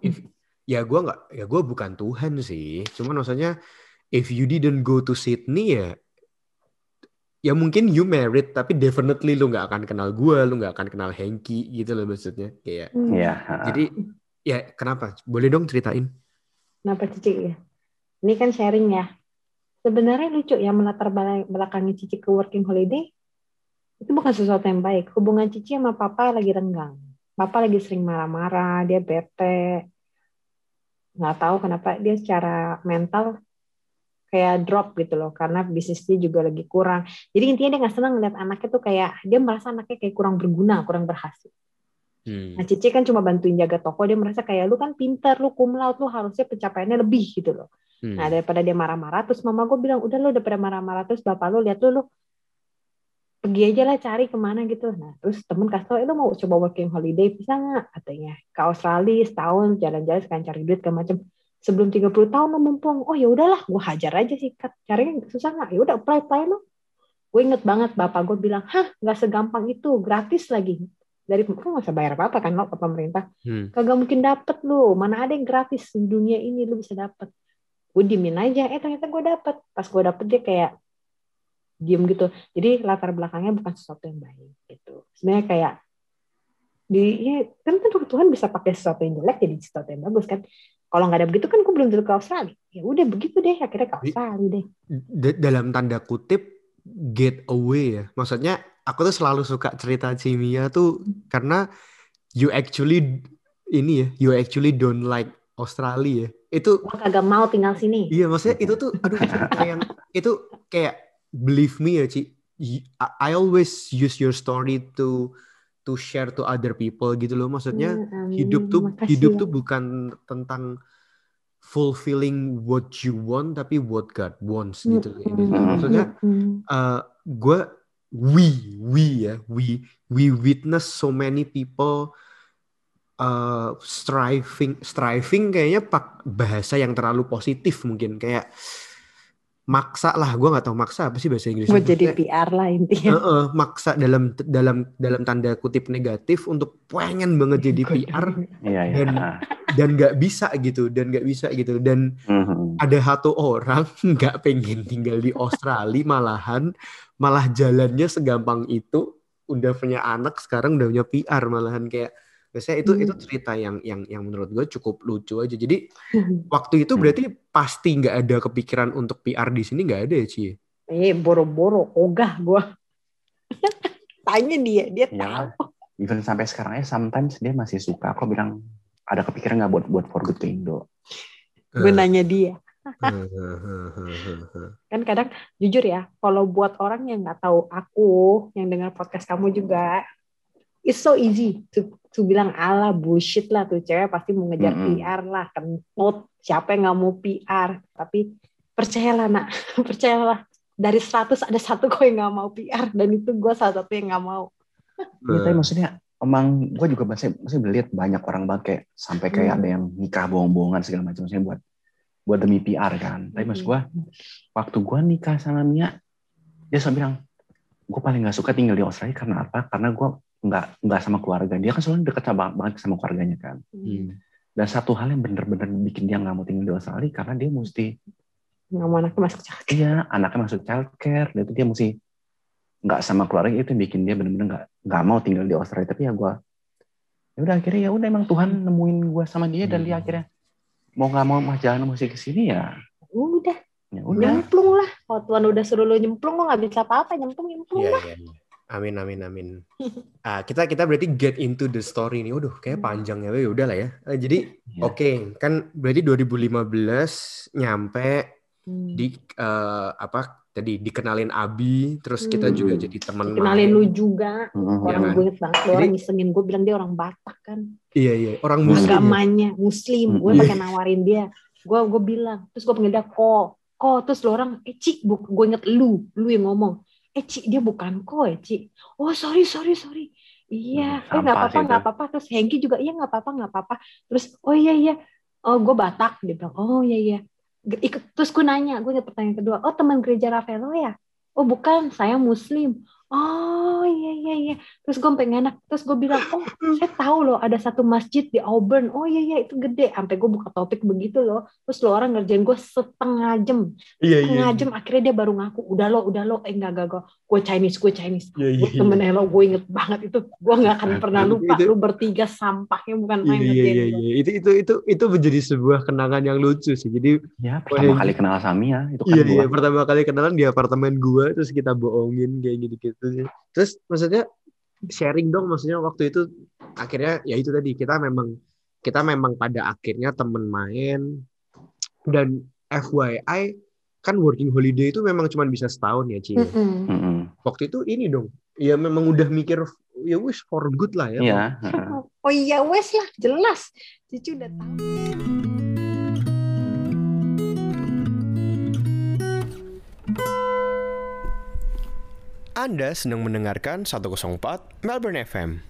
If- ya gue nggak, ya gue bukan Tuhan sih, cuman maksudnya if you didn't go to Sydney ya, ya mungkin you married tapi definitely lu nggak akan kenal gue, lu nggak akan kenal Hengki gitu loh maksudnya kayak. Hmm. Iya. Jadi ya kenapa? Boleh dong ceritain? Kenapa Cici ya? Ini kan sharing ya. Sebenarnya lucu ya melatar bela- belakangi Cici ke working holiday itu bukan sesuatu yang baik. Hubungan Cici sama Papa lagi renggang. Papa lagi sering marah-marah, dia bete. Nggak tahu kenapa dia secara mental kayak drop gitu loh karena bisnisnya juga lagi kurang. Jadi intinya dia nggak senang ngeliat anaknya tuh kayak dia merasa anaknya kayak kurang berguna, kurang berhasil. Hmm. Nah, Cici kan cuma bantuin jaga toko, dia merasa kayak lu kan pinter, lu cum laude, lu harusnya pencapaiannya lebih gitu loh. Hmm. Nah, daripada dia marah-marah, terus mama gue bilang, udah lu daripada marah-marah, terus bapak lu lihat lu, lu pergi aja lah cari ke mana gitu. Nah, terus temen kasih tau, eh, lu mau coba working holiday, bisa nggak? Katanya, ke Australia setahun, jalan-jalan, sekalian cari duit, ke macam sebelum 30 tahun lo mumpung. Oh ya udahlah, gue hajar aja sih. Carinya susah nggak? Ya udah apply apply lo. Gue inget banget bapak gue bilang, hah nggak segampang itu, gratis lagi. Dari kan nggak usah bayar apa-apa kan lo ke pemerintah Hmm. kagak mungkin dapet lu mana ada yang gratis di dunia ini lu bisa dapet gue diemin aja eh ternyata gue dapet pas gue dapet dia kayak diem gitu jadi latar belakangnya bukan sesuatu yang baik gitu sebenarnya kayak di ya, kan tentu Tuhan bisa pakai sesuatu yang jelek jadi sesuatu yang bagus kan kalau nggak ada begitu kan gue belum tentu ke Australia ya udah begitu deh akhirnya ke Australia deh D- dalam tanda kutip get away ya. Maksudnya aku tuh selalu suka cerita Cimia tuh karena you actually ini ya, you actually don't like Australia ya. Itu gue kagak mau tinggal sini iya maksudnya itu tuh aduh yang itu kayak believe me ya Ci. I always use your story to to share to other people gitu loh. Maksudnya Ya, amin. hidup tuh Makasih hidup ya. tuh bukan tentang fulfilling what you want tapi what God wants gitu Mm, Ini. mm, maksudnya mm, uh, gue we we ya we we witness so many people uh, striving striving kayaknya pak bahasa yang terlalu positif mungkin kayak maksa lah. Gue nggak tahu maksa apa sih bahasa Inggrisnya buat jadi PR lah intinya. Heeh, maksa dalam dalam dalam tanda kutip negatif untuk pengen banget jadi PR Iya, iya. Dan- dan nggak bisa gitu dan nggak bisa gitu. Dan Mhm. ada satu orang nggak pengen tinggal di Australia malahan malah jalannya segampang itu udah punya anak sekarang udah punya PR malahan. Kayak biasanya itu Hmm. itu cerita yang yang yang menurut gue cukup lucu aja jadi waktu itu berarti pasti nggak ada kepikiran untuk PR di sini nggak ada ya Ci Eh, boro-boro, ogah gua. Tanya dia, dia Iya. tahu. Even sampai sekarang aja sometimes dia masih suka. Aku bilang ada kepikiran nggak buat buat for good ke Indo? Gue nanya dia. Hehehe. Kan kadang jujur ya, kalau buat orang yang nggak tahu aku, yang dengar podcast kamu juga, it's so easy to to bilang ala bullshit lah tuh cewek pasti mau ngejar Mm-mm. PR lah kentut siapa yang nggak mau PR tapi percayalah nak percayalah dari 100 ada satu kok yang nggak mau PR dan itu gue salah satu yang nggak mau Iya, tapi maksudnya emang gue juga masih masih melihat banyak orang banget kayak sampai kayak Hmm. ada yang nikah bohong-bohongan segala macam maksudnya buat buat demi PR kan. Tapi maksud gue waktu gue nikah sama Mia dia selalu bilang gue paling nggak suka tinggal di Australia karena apa? Karena gue nggak nggak sama keluarga. Dia kan selalu deket sama- banget sama keluarganya kan. Hmm. Dan satu hal yang bener-bener bikin dia nggak mau tinggal di Australia karena dia mesti nggak mau anaknya masuk cakep iya anaknya masuk childcare dan itu dia mesti nggak sama keluarga. Itu yang bikin dia bener-bener nggak nggak mau tinggal di Australia. Tapi ya gue ya udah akhirnya ya udah emang Tuhan nemuin gue sama dia dan dia Hmm. akhirnya mau nggak mau mah jalan mesti ke sini ya. Udah. Ya udah. Nyemplung lah. Kalau Tuhan udah suruh lu nyemplung lu nggak bisa apa-apa. Nyemplung nyemplung Iya, lah. iya, iya. Amin, amin, amin. Ah, kita kita berarti get into the story nih. Waduh, kayak panjang ya. Ya udah lah ya. Eh, jadi, Ya. oke, kan berarti 2015 nyampe Hmm. di eh, apa tadi dikenalin Abi, terus kita Hmm. juga jadi teman kenalin lu juga Mm-mm. orang kan? gue inget banget lu orang ngisengin gue bilang dia orang Batak kan Iya, iya. Orang muslim. ya? agamanya muslim gue Iya. pakai nawarin dia gue gue bilang terus gue panggil dia ko ko terus lu orang eh cik gue inget lu lu yang ngomong eh cik dia bukan ko ya cik oh sorry sorry sorry. Iya Hmm, eh nggak apa-apa nggak itu. apa-apa. Terus Hengki juga iya nggak apa-apa nggak apa-apa. Terus oh iya iya. Oh gue Batak dia bilang. Oh iya iya. Ikut. Terus gue nanya gue inget pertanyaan kedua. Oh teman gereja Rafaelo ya? Oh bukan saya Muslim oh iya iya iya terus gue pengen enak terus gue bilang oh saya tahu loh ada satu masjid di Auburn oh iya iya itu gede sampai gue buka topik begitu loh terus lo orang ngerjain gue setengah jam Iya, iya. setengah jam akhirnya dia baru ngaku udah lo udah lo eh enggak enggak enggak gue Chinese gue Chinese Iya, iya, gue iya. temen lo gue inget banget itu gue nggak akan pernah Itu- lupa itu- lu bertiga sampahnya bukan Iya, main iya, iya, gue. iya. Itu itu itu itu menjadi sebuah kenangan yang lucu sih. Jadi ya pertama Wah, kali kenal sama Mia itu kan iya gua. iya pertama kali kenalan di apartemen gua terus kita bohongin kayak gitu-gitu sih. Terus maksudnya sharing dong maksudnya waktu itu akhirnya ya itu tadi kita memang kita memang pada akhirnya temen main dan FYI kan working holiday itu memang cuma bisa setahun ya Ci. Mm-mm. Mm-mm. Waktu itu ini dong. Ya memang udah mikir ya wish for good lah ya. Iya, heeh. oh iya wes lah jelas Cici udah tahu Anda sedang mendengarkan 104 Melbourne FM.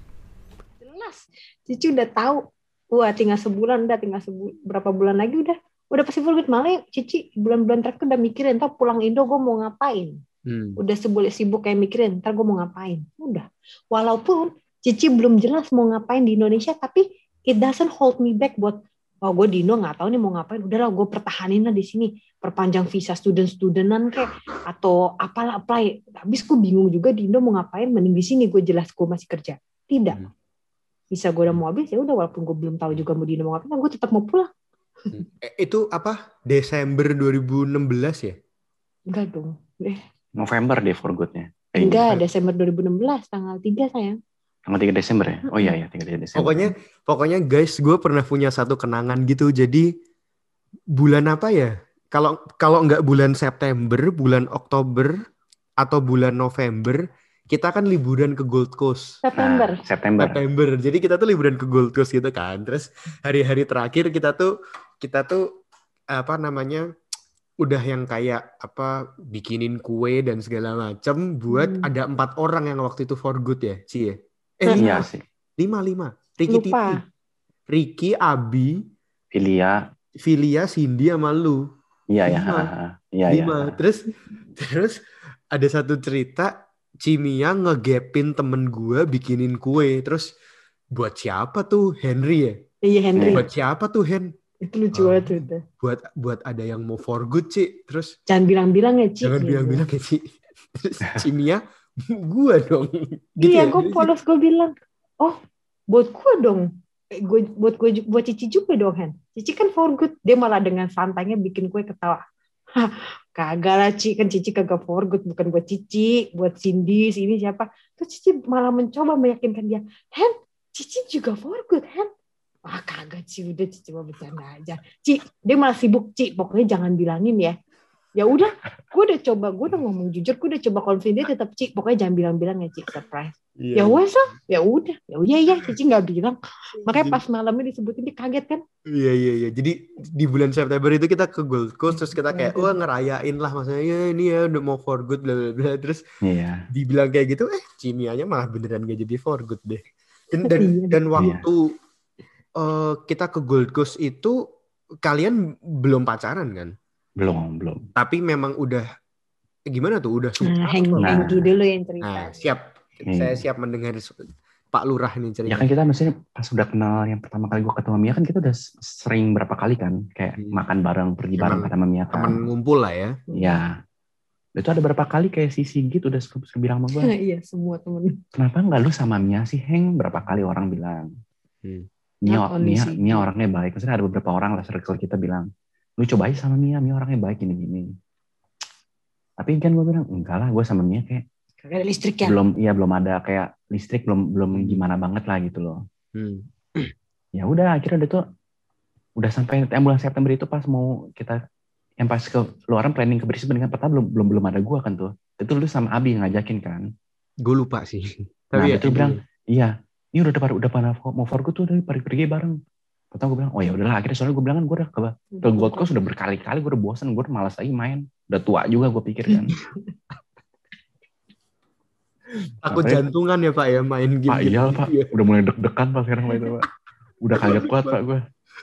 jelas. Cici udah tahu. Wah tinggal sebulan udah tinggal sebu berapa bulan lagi udah. Udah pasti full malah Cici bulan-bulan terakhir udah mikirin ntar pulang Indo gue mau ngapain? Hmm. udah sebulan sibuk kayak mikirin ntar gue mau ngapain? Udah. Walaupun Cici belum jelas mau ngapain di Indonesia tapi it doesn't hold me back buat oh gue di Indo nggak tahu nih mau ngapain. Udahlah gue pertahanin lah di sini. Perpanjang visa student studentan kayak atau apalah apply. Habis gue bingung juga di Indo mau ngapain? Mending di sini gue jelas gue masih kerja. Tidak. Hmm. bisa gue udah mau habis ya udah walaupun gue belum tahu juga mau di Indo mau ngapain gue tetap mau pulang. Eh, itu apa? Desember 2016 ya? enggak dong. Eh, November deh for good-nya. Eh, enggak Desember 2016 tanggal 3 sayang Tanggal 3 Desember ya? Oh iya, iya 3 Desember. Pokoknya pokoknya guys, gue pernah punya satu kenangan gitu. Jadi bulan apa ya? Kalau kalau nggak bulan September, bulan Oktober atau bulan November, kita kan liburan ke Gold Coast. September Nah, September. September. Jadi kita tuh liburan ke Gold Coast gitu kan. Terus hari-hari terakhir kita tuh kita tuh apa namanya? udah yang kayak apa bikinin kue dan segala macem buat Hmm. ada empat orang yang waktu itu for good ya, Ci ya? Eh, lima, Iya sih. lima, lima. Ricky Titi. lupa Ricky, Abi, Filia. Filia, Cindy sama lu. Iya ya. Iya ya. Lima. Terus terus ada satu cerita Cimia ngegapin temen gua bikinin kue. Terus buat siapa tuh Henry ya? iya Henry Buat siapa tuh Hen? itu lucu banget tuh itu. Buat buat ada yang mau for good Ci. Terus jangan bilang-bilang ya Ci jangan bilang-bilang ya Ci. Terus Cimia gua dong. Gitu iya ya? gue polos gue bilang oh buat gue dong. Eh, gue buat gue buat Cici juga dong Hen Cici kan for good. Dia malah dengan santainya bikin gue ketawa. Hah, kagak lah Ci. Kan Cici kagak for good. Bukan buat Cici buat Cindy ini siapa. Terus Cici malah mencoba meyakinkan dia Hen Cici juga for good Hen Wah kagak Ci. Udah Cici mau bercanda aja. Ci dia malah sibuk Ci. Pokoknya jangan bilangin ya ya udah gue udah coba gue udah ngomong jujur gue udah coba confident dia tetap cik pokoknya jangan bilang-bilang ya cik surprise. Iya, ya wes lah. Ya udah. Ya udah ya cici nggak bilang. Makanya pas malamnya disebutin dia kaget kan? Iya iya iya. Jadi di bulan September itu kita ke Gold Coast terus kita kayak wah ngerayain lah maksudnya ya ini ya udah mau for good bla bla bla. Terus Iya. dibilang kayak gitu eh Cimianya malah beneran gak jadi for good deh. Dan dan, Iya. dan waktu eh, kita ke Gold Coast itu kalian belum pacaran kan? Belum, belum. Tapi memang udah eh, gimana tuh udah suka. nah Hengki Nah. Dulu yang cerita Nah, siap. Iya. Saya siap mendengar Pak Lurah nih cerita. Ya kan kita maksudnya pas udah kenal yang pertama kali gue ketemu Mia kan kita udah sering berapa kali kan kayak Hmm. makan bareng, pergi bareng Emang sama Mia kan. Temen ngumpul lah ya. Ya. Itu ada berapa kali kayak si Sigit udah suka, suka bilang sama gue, iya semua temen kenapa nggak lu sama Mia sih Heng? Berapa kali orang bilang. Hmm. Mia, only Mia. Mia orangnya baik. Maksudnya ada beberapa orang lah circle kita bilang, lu coba aja sama Mia, Mia orangnya baik gini-gini. Tapi kan gue bilang, enggak lah gue sama Mia kayak Kagak ada listrik ya belum, iya belum ada kayak listrik belum belum gimana banget lah gitu loh. Hmm. ya udah akhirnya udah tuh udah sampai yang bulan September itu pas mau kita yang pas ke luaran planning ke Brisbane kan pertama belum belum belum ada gua kan tuh itu lu sama Abi yang ngajakin kan Gue lupa sih. Nah, Tapi ya, itu bilang, iya ini udah pada udah pada mau for good tuh udah pergi pergi bareng pertama gue bilang oh ya udahlah. Akhirnya soalnya gue bilang kan gue udah ke, ke Gold Coast udah berkali-kali gue udah bosan gue udah malas lagi main. Udah tua juga gue pikir kan. Takut ya? jantungan ya Pak ya main game. Pak iya Pak. udah mulai deg-degan pas sekarang main itu pak. Udah kaget kuat pak. Gue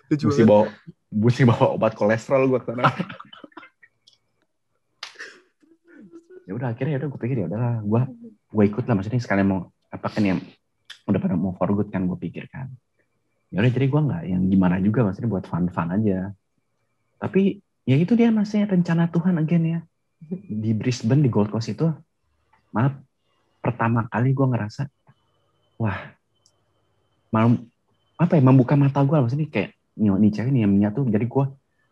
mesti bawa mesti bawa obat kolesterol gue ke sana. Ya udah akhirnya ya udah gue pikir ya udahlah gue gue ikut lah. Maksudnya sekalian mau apa kan yang udah pada mau for good kan gue pikir kan ya udah jadi gue nggak yang gimana juga maksudnya buat fun fun aja. Tapi ya itu dia maksudnya rencana Tuhan again ya. Di Brisbane di Gold Coast itu malah pertama kali gue ngerasa wah malam apa ya membuka mata gue maksudnya kayak nih, nih cewek nih yang Mia tuh jadi gue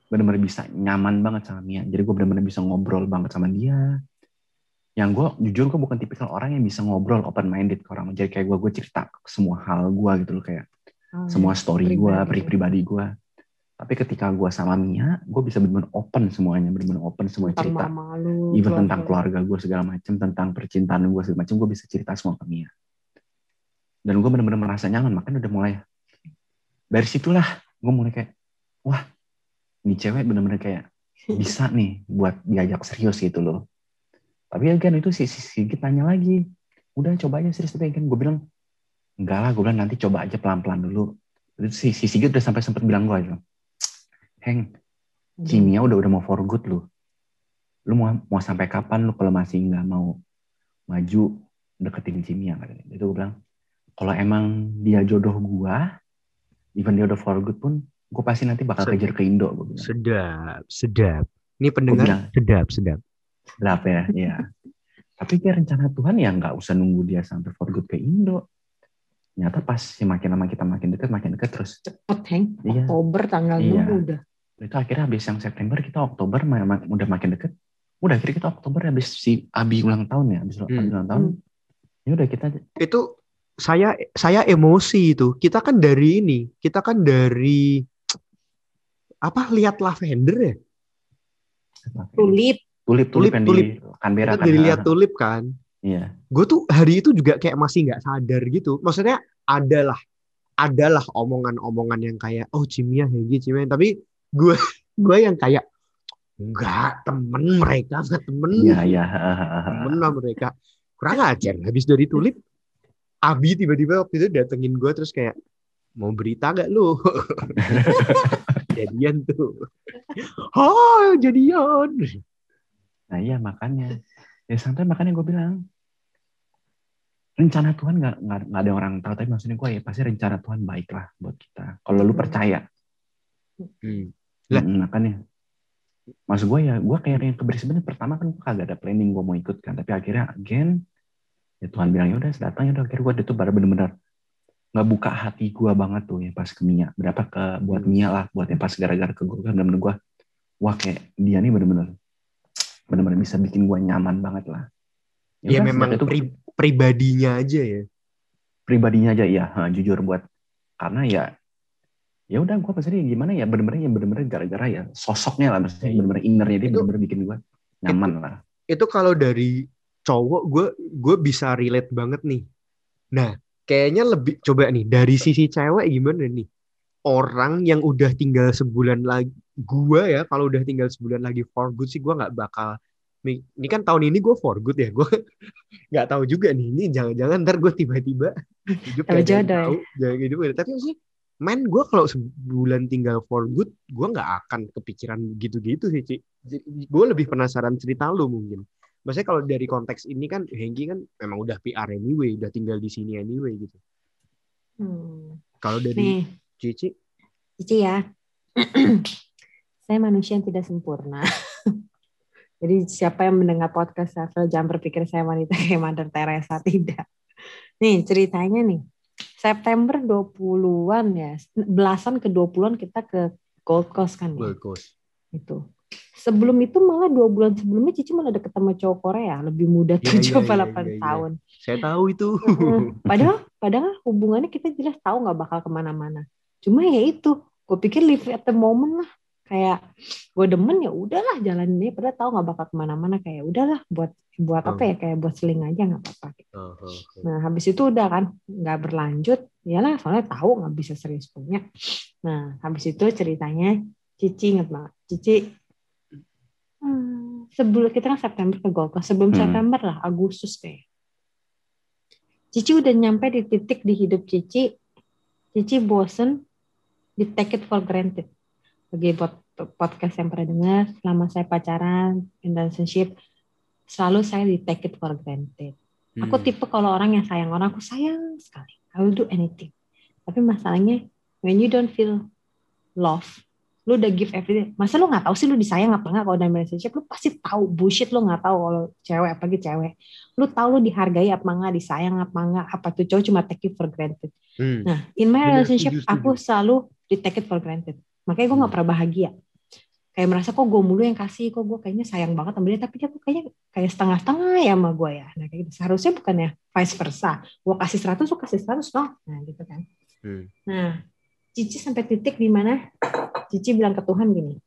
benar-benar bisa nyaman banget sama Mia. Jadi gue benar-benar bisa ngobrol banget sama dia. Yang gue jujur gue bukan tipikal orang yang bisa ngobrol open minded ke orang. Jadi kayak gue gue cerita semua hal gue gitu loh kayak Oh, semua story gue pribadi. pri pribadi gue tapi ketika gue sama Mia gue bisa benar-benar open semuanya benar-benar open semua tentang cerita. mama lu even keluarga tentang lu. keluarga gue segala macam tentang percintaan gue segala macam gue bisa cerita semua ke Mia. Dan gue benar-benar merasa nyaman makanya udah mulai. Dari situlah gue mulai kayak wah ini cewek benar-benar kayak bisa nih buat diajak serius gitu loh. Tapi ya kan itu si si Sigit tanya lagi. Udah coba aja serius. Tapi kan gue bilang enggak lah gue bilang nanti coba aja pelan-pelan dulu. Terus si, si Sigit udah sampai sempat bilang gue aja Heng si Mia udah udah mau for good lu. Lu mau mau sampai kapan lu kalau masih nggak mau maju deketin si Mia katanya. Itu gue bilang kalau emang dia jodoh gua even dia udah for good pun gue pasti nanti bakal Sedap. kejar ke Indo gue bilang. Sedap, sedap. Ini pendengar bilang, sedap, sedap. berapa ya ya tapi kayak rencana Tuhan ya nggak usah nunggu dia sampai for good ke Indo ternyata pas si makin lama kita makin deket makin deket terus cepet Heng Iya. Oktober tanggal Iya. 6 udah itu akhirnya habis yang September kita Oktober udah makin deket udah akhirnya kita Oktober habis si Abi ulang tahun ya habis Hmm. Ulang tahun ya udah kita Itu saya saya emosi itu. Kita kan dari ini, kita kan dari apa lihat lavender ya? tulip tulip tulip Tulip, yang tulip. di Canberra Kita kan dari Ah, lihat tulip kan. Iya. Gue tuh hari itu juga kayak masih nggak sadar gitu. Maksudnya adalah adalah omongan-omongan yang kayak oh Cimia Hegi Cimia tapi gue gue yang kayak enggak temen mereka enggak temen. Iya iya. Temen lah mereka. Kurang ajar. Habis dari tulip Abi tiba-tiba waktu itu datengin gue terus kayak mau berita gak lu? Jadian tuh. Oh jadian. Nah iya makanya. Ya sampai makanya gue bilang rencana Tuhan nggak nggak ada orang tahu tapi maksudnya gue ya pasti rencana Tuhan baik lah buat kita kalau lu Hmm. percaya Hmm. Lah. Mm, makanya maksud gue ya gue kayak yang ke Brisbane pertama kan gue kagak ada planning gue mau ikut kan tapi akhirnya again ya Tuhan bilang ya udah datang ya udah akhirnya gue itu baru bener-bener nggak buka hati gue banget tuh ya pas ke Mia berapa ke buat Hmm. Mia lah buat yang pas gara-gara ke gue kan bener-bener gue wah kayak dia nih bener-bener bener-bener bisa bikin gue nyaman banget lah ya udah, memang itu pri- pribadinya aja ya pribadinya aja ya ha, jujur buat karena ya ya udah gue pasti gimana ya bener-bener ya bener-bener gara-gara ya sosoknya lah maksudnya Iya. bener-bener innernya dia Itu- bener-bener bikin gue nyaman lah itu kalau dari cowok gue gue bisa relate banget nih. Nah, kayaknya lebih coba nih dari sisi cewek gimana nih? Orang yang udah tinggal sebulan lagi, gue ya kalau udah tinggal sebulan lagi for good sih gue nggak bakal. Nih, Ini kan tahun ini gue for good ya, gue nggak tahu juga nih. Ini jangan-jangan ntar gue tiba-tiba hidup Tahu kayak jodoh ya? tahu, jangan gitu. Tapi sih, men gue kalau sebulan tinggal for good, gue nggak akan kepikiran gitu-gitu sih, Ci. Gue lebih penasaran cerita lu mungkin. Maksudnya kalau dari konteks ini kan Hengki kan memang udah PR anyway, udah tinggal di sini anyway gitu. Hmm. Kalau dari Nih, Cici, Cici ya. saya manusia yang tidak sempurna. Jadi siapa yang mendengar podcast Rafael jangan berpikir saya wanita kayak Mother Teresa tidak. Nih ceritanya nih. September 20-an ya, belasan ke 20-an kita ke Gold Coast kan ya. Gold Coast. Itu. Sebelum itu malah dua bulan sebelumnya Cici malah deket sama cowok Korea, lebih muda Iya, tujuh iya, apa iya, delapan iya, iya. tahun. Saya tahu itu. Padahal, padahal hubungannya kita jelas tahu nggak bakal ke mana-mana. Cuma ya itu, gue pikir live at the moment lah. Kayak gue demen ya udahlah jalanin aja. Padahal tahu nggak bakal ke mana-mana. Kayak udahlah buat buat apa Hmm. ya kayak buat seling aja nggak apa-apa. Nah habis itu udah kan nggak berlanjut. Iyalah soalnya tahu nggak bisa serius punya. Nah habis itu ceritanya Cici inget banget. Cici hmm, sebelum kita kan September ke Gold Coast. Sebelum Hmm. September lah Agustus deh. Cici udah nyampe di titik di hidup Cici. Cici bosen di take it for granted. Bagi buat podcast yang pernah dengar, selama saya pacaran, in relationship, selalu saya di take it for granted. Aku Hmm. tipe kalau orang yang sayang orang, aku sayang sekali. I will do anything. Tapi masalahnya, when you don't feel love, lu udah give everything. Masa lu nggak tahu sih lu disayang apa nggak kalau dalam relationship? Lu pasti tahu bullshit lu nggak tahu kalau cewek apalagi cewek. Lu tahu lu dihargai apa nggak, disayang apa nggak, apa tuh cowok cuma take it for granted. Hmm. Nah, in my relationship, aku selalu di take it for granted. Makanya gue nggak pernah bahagia. Kayak merasa kok gue mulu yang kasih, kok gue kayaknya sayang banget sama dia, tapi dia kok kayaknya kayak setengah-setengah ya sama gue ya. Nah, kayak gitu. Seharusnya bukan ya vice versa. Gue kasih 100, lu kasih 100 dong. Nah, gitu kan. Hmm. Nah, Cici sampai titik di mana Cici bilang ke Tuhan gini,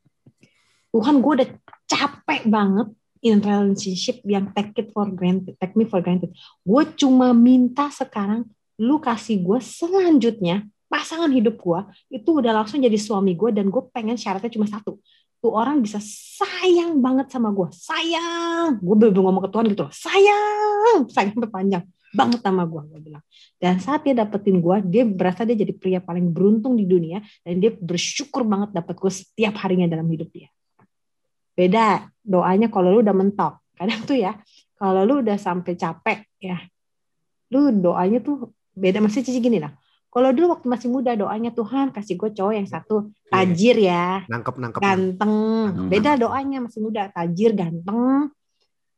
Tuhan gue udah capek banget in relationship yang take it for granted, take me for granted. Gue cuma minta sekarang lu kasih gue selanjutnya pasangan hidup gue itu udah langsung jadi suami gue dan gue pengen syaratnya cuma satu. Tuh orang bisa sayang banget sama gue sayang. Gue belum ngomong ke Tuhan gitu loh. Sayang. Sayang sampai panjang banget sama gue gue bilang. Dan saat dia dapetin gue dia berasa dia jadi pria paling beruntung di dunia dan dia bersyukur banget dapet gue setiap harinya dalam hidup dia. Beda doanya kalau lu udah mentok. Kadang tuh ya kalau lu udah sampai capek ya lu doanya tuh beda. Masih cici gini lah kalau dulu waktu masih muda doanya Tuhan kasih gue cowok yang satu tajir ya Nangkep nangkep. ganteng Hmm. beda doanya masih muda tajir ganteng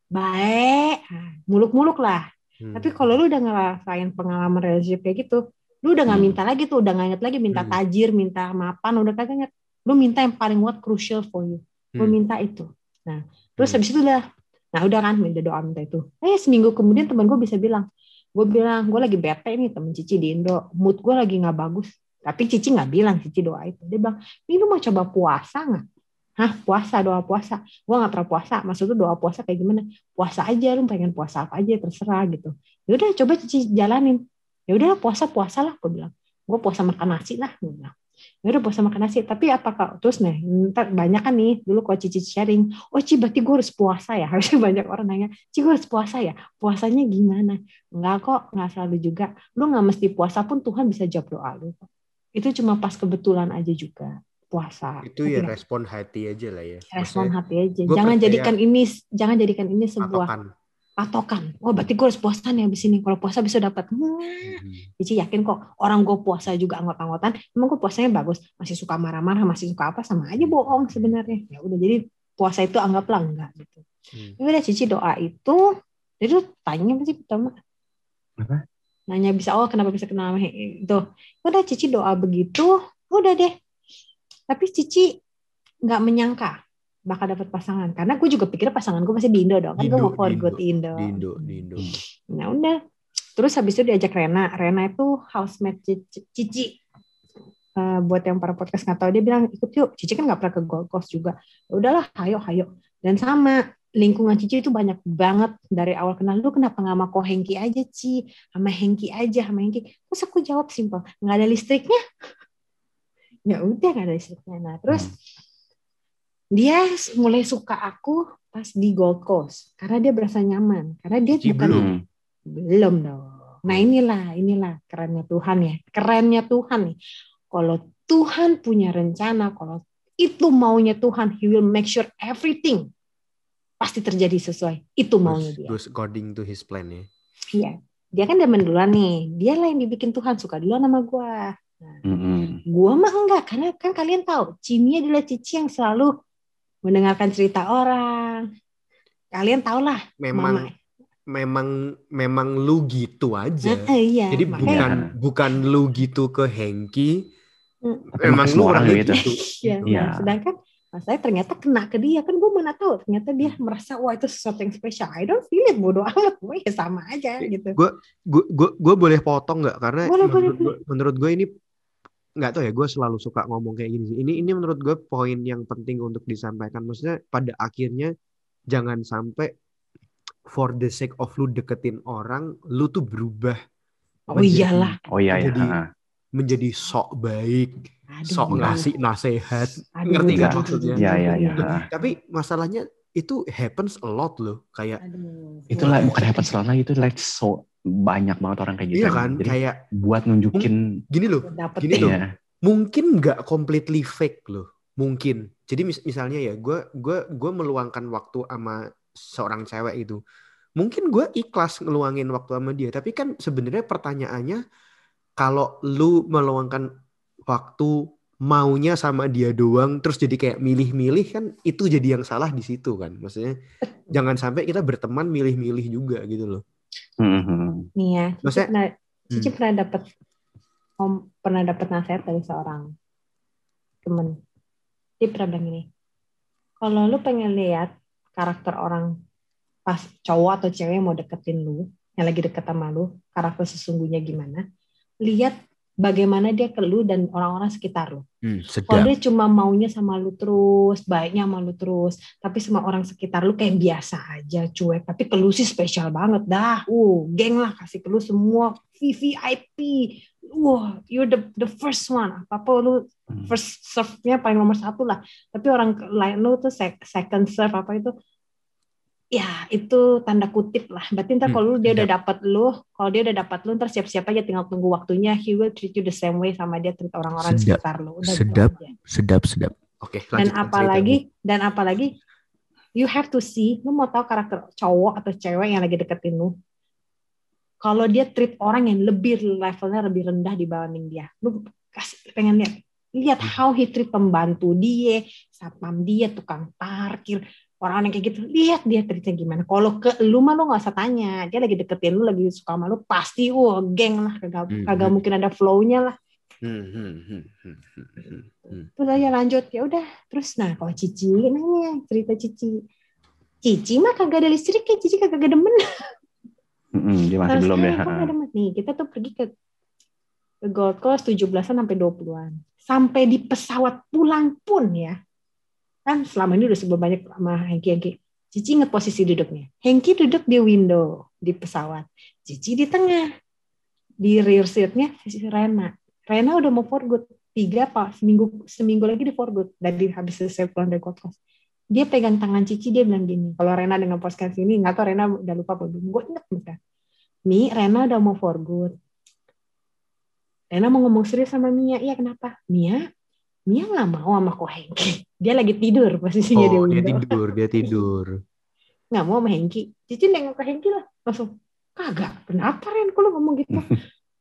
baik muluk-muluk lah Hmm. tapi kalau lu udah ngerasain pengalaman relationship kayak gitu lu udah nggak Hmm. minta lagi tuh udah nggak inget lagi minta Hmm. tajir minta mapan udah kagak inget lu minta yang paling what crucial for you lu Hmm. minta itu nah terus Hmm. habis itu udah nah udah kan minta doa minta itu eh seminggu kemudian teman gue bisa bilang gue bilang gue lagi bete nih temen Cici di Indo. Mood gue lagi nggak bagus. Tapi Cici nggak bilang Cici doa itu dia bilang ini lu mau coba puasa nggak? Hah? Puasa doa puasa. Gue nggak pernah puasa. Maksud lu doa puasa kayak gimana? Puasa aja lu pengen puasa apa aja terserah gitu. Ya udah coba Cici jalanin. Ya udah puasa puasa lah gue bilang. Gue puasa makan nasi lah gue bilang ya udah puasa makan nasi. Tapi apakah terus nih ntar banyak kan nih dulu kalau Cici sharing oh Ci berarti gue harus puasa ya? Harusnya banyak orang nanya Ci gue harus puasa ya? Puasanya gimana? Enggak kok nggak selalu juga. Lu nggak mesti puasa pun Tuhan bisa jawab doa lu itu cuma pas kebetulan aja juga puasa. Itu ya nggak? respon hati aja lah ya. respon Maksudnya hati aja. jangan percaya- jadikan ini jangan jadikan ini sebuah patokan. Patokan. Oh berarti gue harus puasa nih abis ini. Kalau puasa bisa dapat. Hmm. Cici yakin kok orang gue puasa juga anggot-anggotan emang gue puasanya bagus. Masih suka marah-marah masih suka apa sama aja bohong sebenarnya. Ya udah jadi puasa itu anggaplah enggak gitu. Hmm. ya udah Cici doa itu jadi tanya sih pertama? Apa? nanya bisa oh kenapa bisa kenal itu udah Cici doa begitu udah deh. Tapi Cici nggak menyangka bakal dapat pasangan. Karena gue juga pikir pasangan gue masih di Indo dong. Kan gue mau Indo, for di Indo Di Indo, di Indo. Nah udah. Terus habis itu diajak Rena. Rena itu housemate Cici. Cici. eh, buat yang para podcast nggak tahu dia bilang ikut yuk. Cici kan nggak pernah ke Gold Coast juga. Ya udahlah ayo ayo dan sama lingkungan Cici itu banyak banget dari awal kenal. Lu kenapa nggak sama Ko Hengki aja Ci? Sama Hengki aja sama Hengki. Terus aku jawab simpel nggak ada listriknya. Ya udah nggak ada listriknya. Nah terus dia mulai suka aku pas di Gold Coast karena dia berasa nyaman karena dia Cici bukan belum. Hmm. belum dong. Nah inilah, inilah kerennya Tuhan ya. Kerennya Tuhan nih. Kalau Tuhan punya rencana, kalau itu maunya Tuhan, He will make sure everything pasti terjadi sesuai. Itu maunya dia. goes according to his plan ya. Iya. Dia kan demen duluan nih. Dia lah yang dibikin Tuhan suka duluan sama gua. Mm-mm. Gua mah enggak, karena kan kalian tahu, Cimi adalah Cici yang selalu mendengarkan cerita orang. Kalian tau lah, Memang Mama. memang memang lu gitu aja. Eh, iya, Jadi makanya- bukan bukan lu gitu ke Hengki. Hmm. Tapi Emang semua lu orang gitu. gitu. Iya, Iya. nah, sedangkan Mas saya ternyata kena ke dia kan gue mana tahu ternyata dia merasa wah itu sesuatu yang spesial. I don't feel it bodoh amat gue ya sama aja gitu. Gue gue gue boleh potong nggak karena Boleh, menurut boleh, gue menurut gue ini nggak tahu ya gue selalu suka ngomong kayak gini sih. Ini ini menurut gue poin yang penting untuk disampaikan. Maksudnya pada akhirnya jangan sampai for the sake of lu deketin orang, lu tuh berubah Oh menjadi- iyalah. Oh iya ya. Jadi, ha. menjadi sok baik, Aduh, sok aduh, ngasih nasehat. aduh, ngerti nggak maksudnya? Iya iya iya. Tapi masalahnya itu happens a lot loh. Kayak Aduh. Itulah bukan happen selalu itu like so banyak banget orang kayak gitu. iya kan, Jadi kayak buat nunjukin gini loh. Dapet Gini deh. loh. mungkin nggak completely fake loh mungkin jadi mis- misalnya ya gue gue gue meluangkan waktu sama seorang cewek itu mungkin gue ikhlas ngeluangin waktu sama dia tapi kan sebenarnya pertanyaannya kalau lu meluangkan waktu maunya sama dia doang terus jadi kayak milih-milih kan itu jadi yang salah di situ kan maksudnya jangan sampai kita berteman milih-milih juga gitu loh Mhm. Nih ya, Cici Maksudnya- pernah, Cici Hmm. pernah dapat om pernah dapat nasihat dari seorang temen. Dia pernah bilang gini, kalau lu pengen lihat karakter orang pas cowok atau cewek yang mau deketin lu, yang lagi deket sama lu, karakter sesungguhnya gimana, lihat bagaimana dia ke lu dan orang-orang sekitar lu. Kalau dia cuma maunya sama lu terus, baiknya sama lu terus, tapi sama orang sekitar lu kayak biasa aja, cuek. Tapi ke lu sih spesial banget dah. Uh, geng lah kasih ke lu semua VVIP. Wah, you're the the first one. Apa-apa lu Hmm. first serve-nya paling nomor satu lah. Tapi orang lain lu tuh sec- second serve apa itu ya itu tanda kutip lah. Berarti ntar Hmm, kalau lu dia udah dapat lu, kalau dia udah dapat lu ntar siap-siap aja tinggal tunggu waktunya. He will treat you the same way sama dia treat orang-orang di Sedap. sekitar lu. Udah gitu Sedap. aja sedap sedap oke dan apalagi dan apalagi you have to see lu mau tahu karakter cowok atau cewek yang lagi deketin lu kalau dia treat orang yang lebih levelnya lebih rendah dibanding dia lu kasih pengen lihat lihat how he treat pembantu dia satpam dia tukang parkir orang yang kayak gitu lihat dia treatnya gimana kalau ke lu mah lu nggak usah tanya dia lagi deketin lu lagi suka sama lu pasti wah geng lah kagak Hmm, kagak hmm. mungkin ada flow-nya lah Hmm, hmm, hmm, hmm, hmm, hmm. terus aja lanjut ya udah terus nah kalau Cici nanya cerita Cici Cici mah kagak ada listrik ya Cici kagak demen Mhm, Dia masih belum ya. demen. nih kita tuh pergi ke ke Gold Coast 17-an sampai 20-an sampai di pesawat pulang pun ya kan selama ini udah sebelum banyak sama Hengki Hengki. Cici inget posisi duduknya. Hengki duduk di window di pesawat. Cici di tengah. Di rear seatnya Rena. Rena udah mau for good. Tiga apa seminggu seminggu lagi di for good. Dari habis selesai pulang dari Coast dia pegang tangan Cici dia bilang gini kalau Rena dengan podcast ini nggak tahu Rena udah lupa apa belum. Gue inget misalnya Mi Rena udah mau for good. Rena mau ngomong serius sama Mia. Iya kenapa? Mia Mia nggak mau sama Ko Hengki. Dia lagi tidur posisinya oh di dia window tidur dia tidur. Nggak mau sama Hengki. Cici nengok ke Hengki lah langsung kagak kenapa Ren? Kalau ngomong gitu?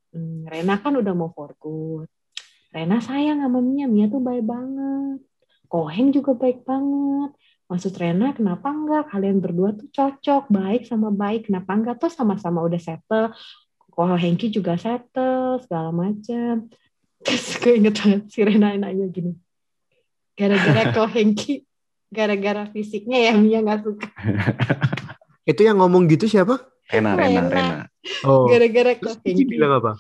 Hmm, Rena kan udah mau for good Rena sayang sama Mia. Mia tuh baik banget. Koheng juga baik banget. Maksud Rena kenapa enggak kalian berdua tuh cocok baik sama baik. Kenapa enggak tuh sama-sama udah settle. Ko Hengki juga settle segala macam terus gue inget banget si Rena nanya gini gara-gara Ko Hengki gara-gara fisiknya ya Mia nggak suka itu yang ngomong gitu siapa Rena, Rena, Rena. Rena. oh gara-gara Cici Hengki bilang apa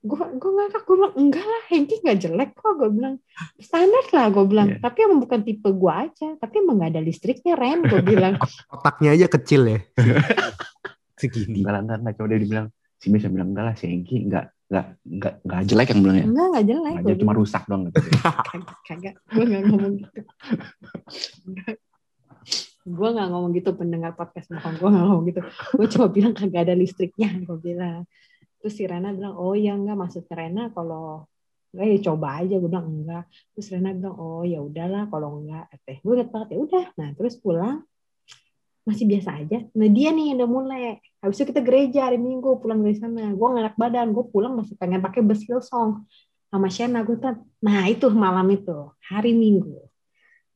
gue gue ngakak gue bilang enggak lah Hengki nggak jelek kok gue bilang standar lah gue bilang Iya. tapi emang bukan tipe gue aja tapi emang nggak ada listriknya Ren gue bilang Otaknya aja kecil ya. Segini. Enggak lah, enggak, enggak. Coba dia dibilang, si Miss bilang, enggak lah, si Hengki enggak, enggak, enggak, enggak jelek yang bilangnya. enggak nggak jelek dia cuma rusak doang. Gitu. kagak gue nggak ngomong gitu. Gue nggak ngomong gitu pendengar podcast bohong gue nggak ngomong gitu. Gue cuma bilang kagak ada listriknya gue bilang. Terus si Rena bilang oh ya enggak maksudnya Rena kalau enggak ya coba aja. Gue bilang enggak. Terus Rena bilang oh ya udahlah kalau enggak teh gue liat banget ya udah. Nah terus pulang masih biasa aja. Nah dia nih udah mulai. Habis itu kita gereja hari minggu pulang dari sana. Gue nggak enak badan gue pulang masih pengen pakai bus Hillsong sama Shena. Tuh nah itu malam itu hari minggu.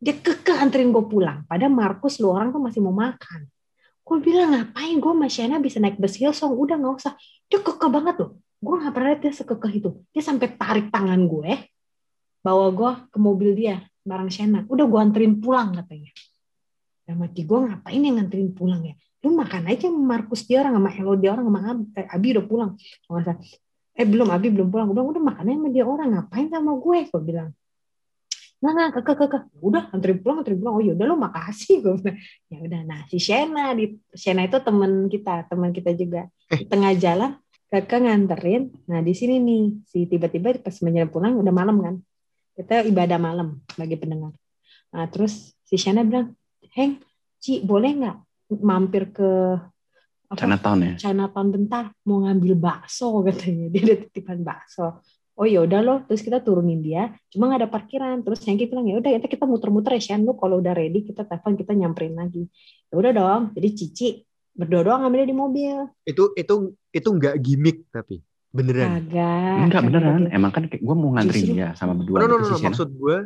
Dia kekeh anterin gue pulang. Pada Markus lu orang tuh masih mau makan. Gue bilang ngapain gue sama Shena bisa naik bus Hillsong udah nggak usah. Dia kekeh banget tuh gue nggak pernah lihat dia sekekeh itu. Dia sampai tarik tangan gue bawa gue ke mobil dia bareng Shena. Udah gue anterin pulang katanya dan mati gue ngapain yang nganterin pulang ya? Lu makan aja sama Markus dia orang sama Elo dia orang sama Abi, eh, Abi udah pulang. Salah. eh belum Abi belum pulang. Gue bilang udah makannya sama dia orang ngapain sama gue? Gue bilang. Nah nah kakak kakak udah anterin pulang anterin pulang. Oh yaudah lu makasih. Gue bilang. Ya udah nah si Shena di Shena itu teman kita teman kita juga. Di tengah jalan kakak nganterin. Nah di sini nih si tiba-tiba pas menjelang pulang udah malam kan. Kita ibadah malam bagi pendengar. Nah terus si Shena bilang Heng Ci boleh nggak mampir ke apa Chinatown ya. Chinatown bentar mau ngambil bakso katanya. Dia ada titipan bakso. Oh ya udah loh terus kita turunin dia. Cuma nggak ada parkiran. Terus Hengki bilang ya udah kita kita muter-muter ya Shan. Lu kalau udah ready kita telepon kita nyamperin lagi. Ya udah dong. Jadi Cici berdua doang ngambilnya di mobil. Itu itu itu nggak gimmick tapi. Beneran. kagak. Enggak beneran. Emang kan kayak gue mau nganterin dia sama berdua. No, no, gitu no, no, maksud gue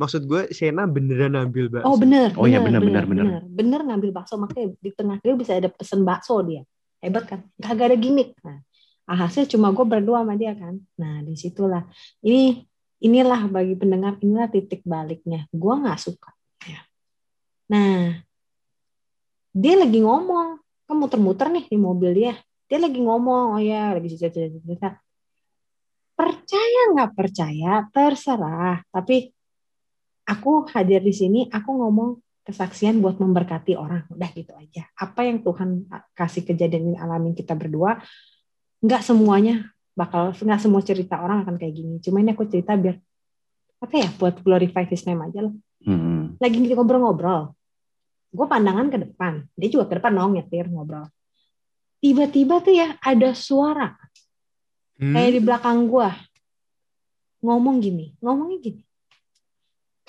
maksud gue Shena beneran ambil bakso. Oh bener, Oh iya, bener, bener, bener. bener, bener ngambil bakso makanya di tengah dia bisa ada pesen bakso dia, hebat kan? Gak ada gimmick. Nah, hasil cuma gue berdua sama dia kan. Nah di situlah ini inilah bagi pendengar inilah titik baliknya. Gue nggak suka. Ya. Nah dia lagi ngomong, kan muter-muter nih di mobil dia. Dia lagi ngomong, oh ya lagi cerita-cerita. Percaya nggak percaya terserah, tapi aku hadir di sini, aku ngomong kesaksian buat memberkati orang. Udah gitu aja. Apa yang Tuhan kasih kejadian ini alamin kita berdua, nggak semuanya bakal, nggak semua cerita orang akan kayak gini. Cuma ini aku cerita biar apa ya, buat glorify His name aja lah. Hmm. Lagi gitu ngobrol-ngobrol, gue pandangan ke depan, dia juga ke depan dong nyetir ngobrol. Tiba-tiba tuh ya ada suara Hmm. kayak di belakang gua ngomong gini ngomongnya gini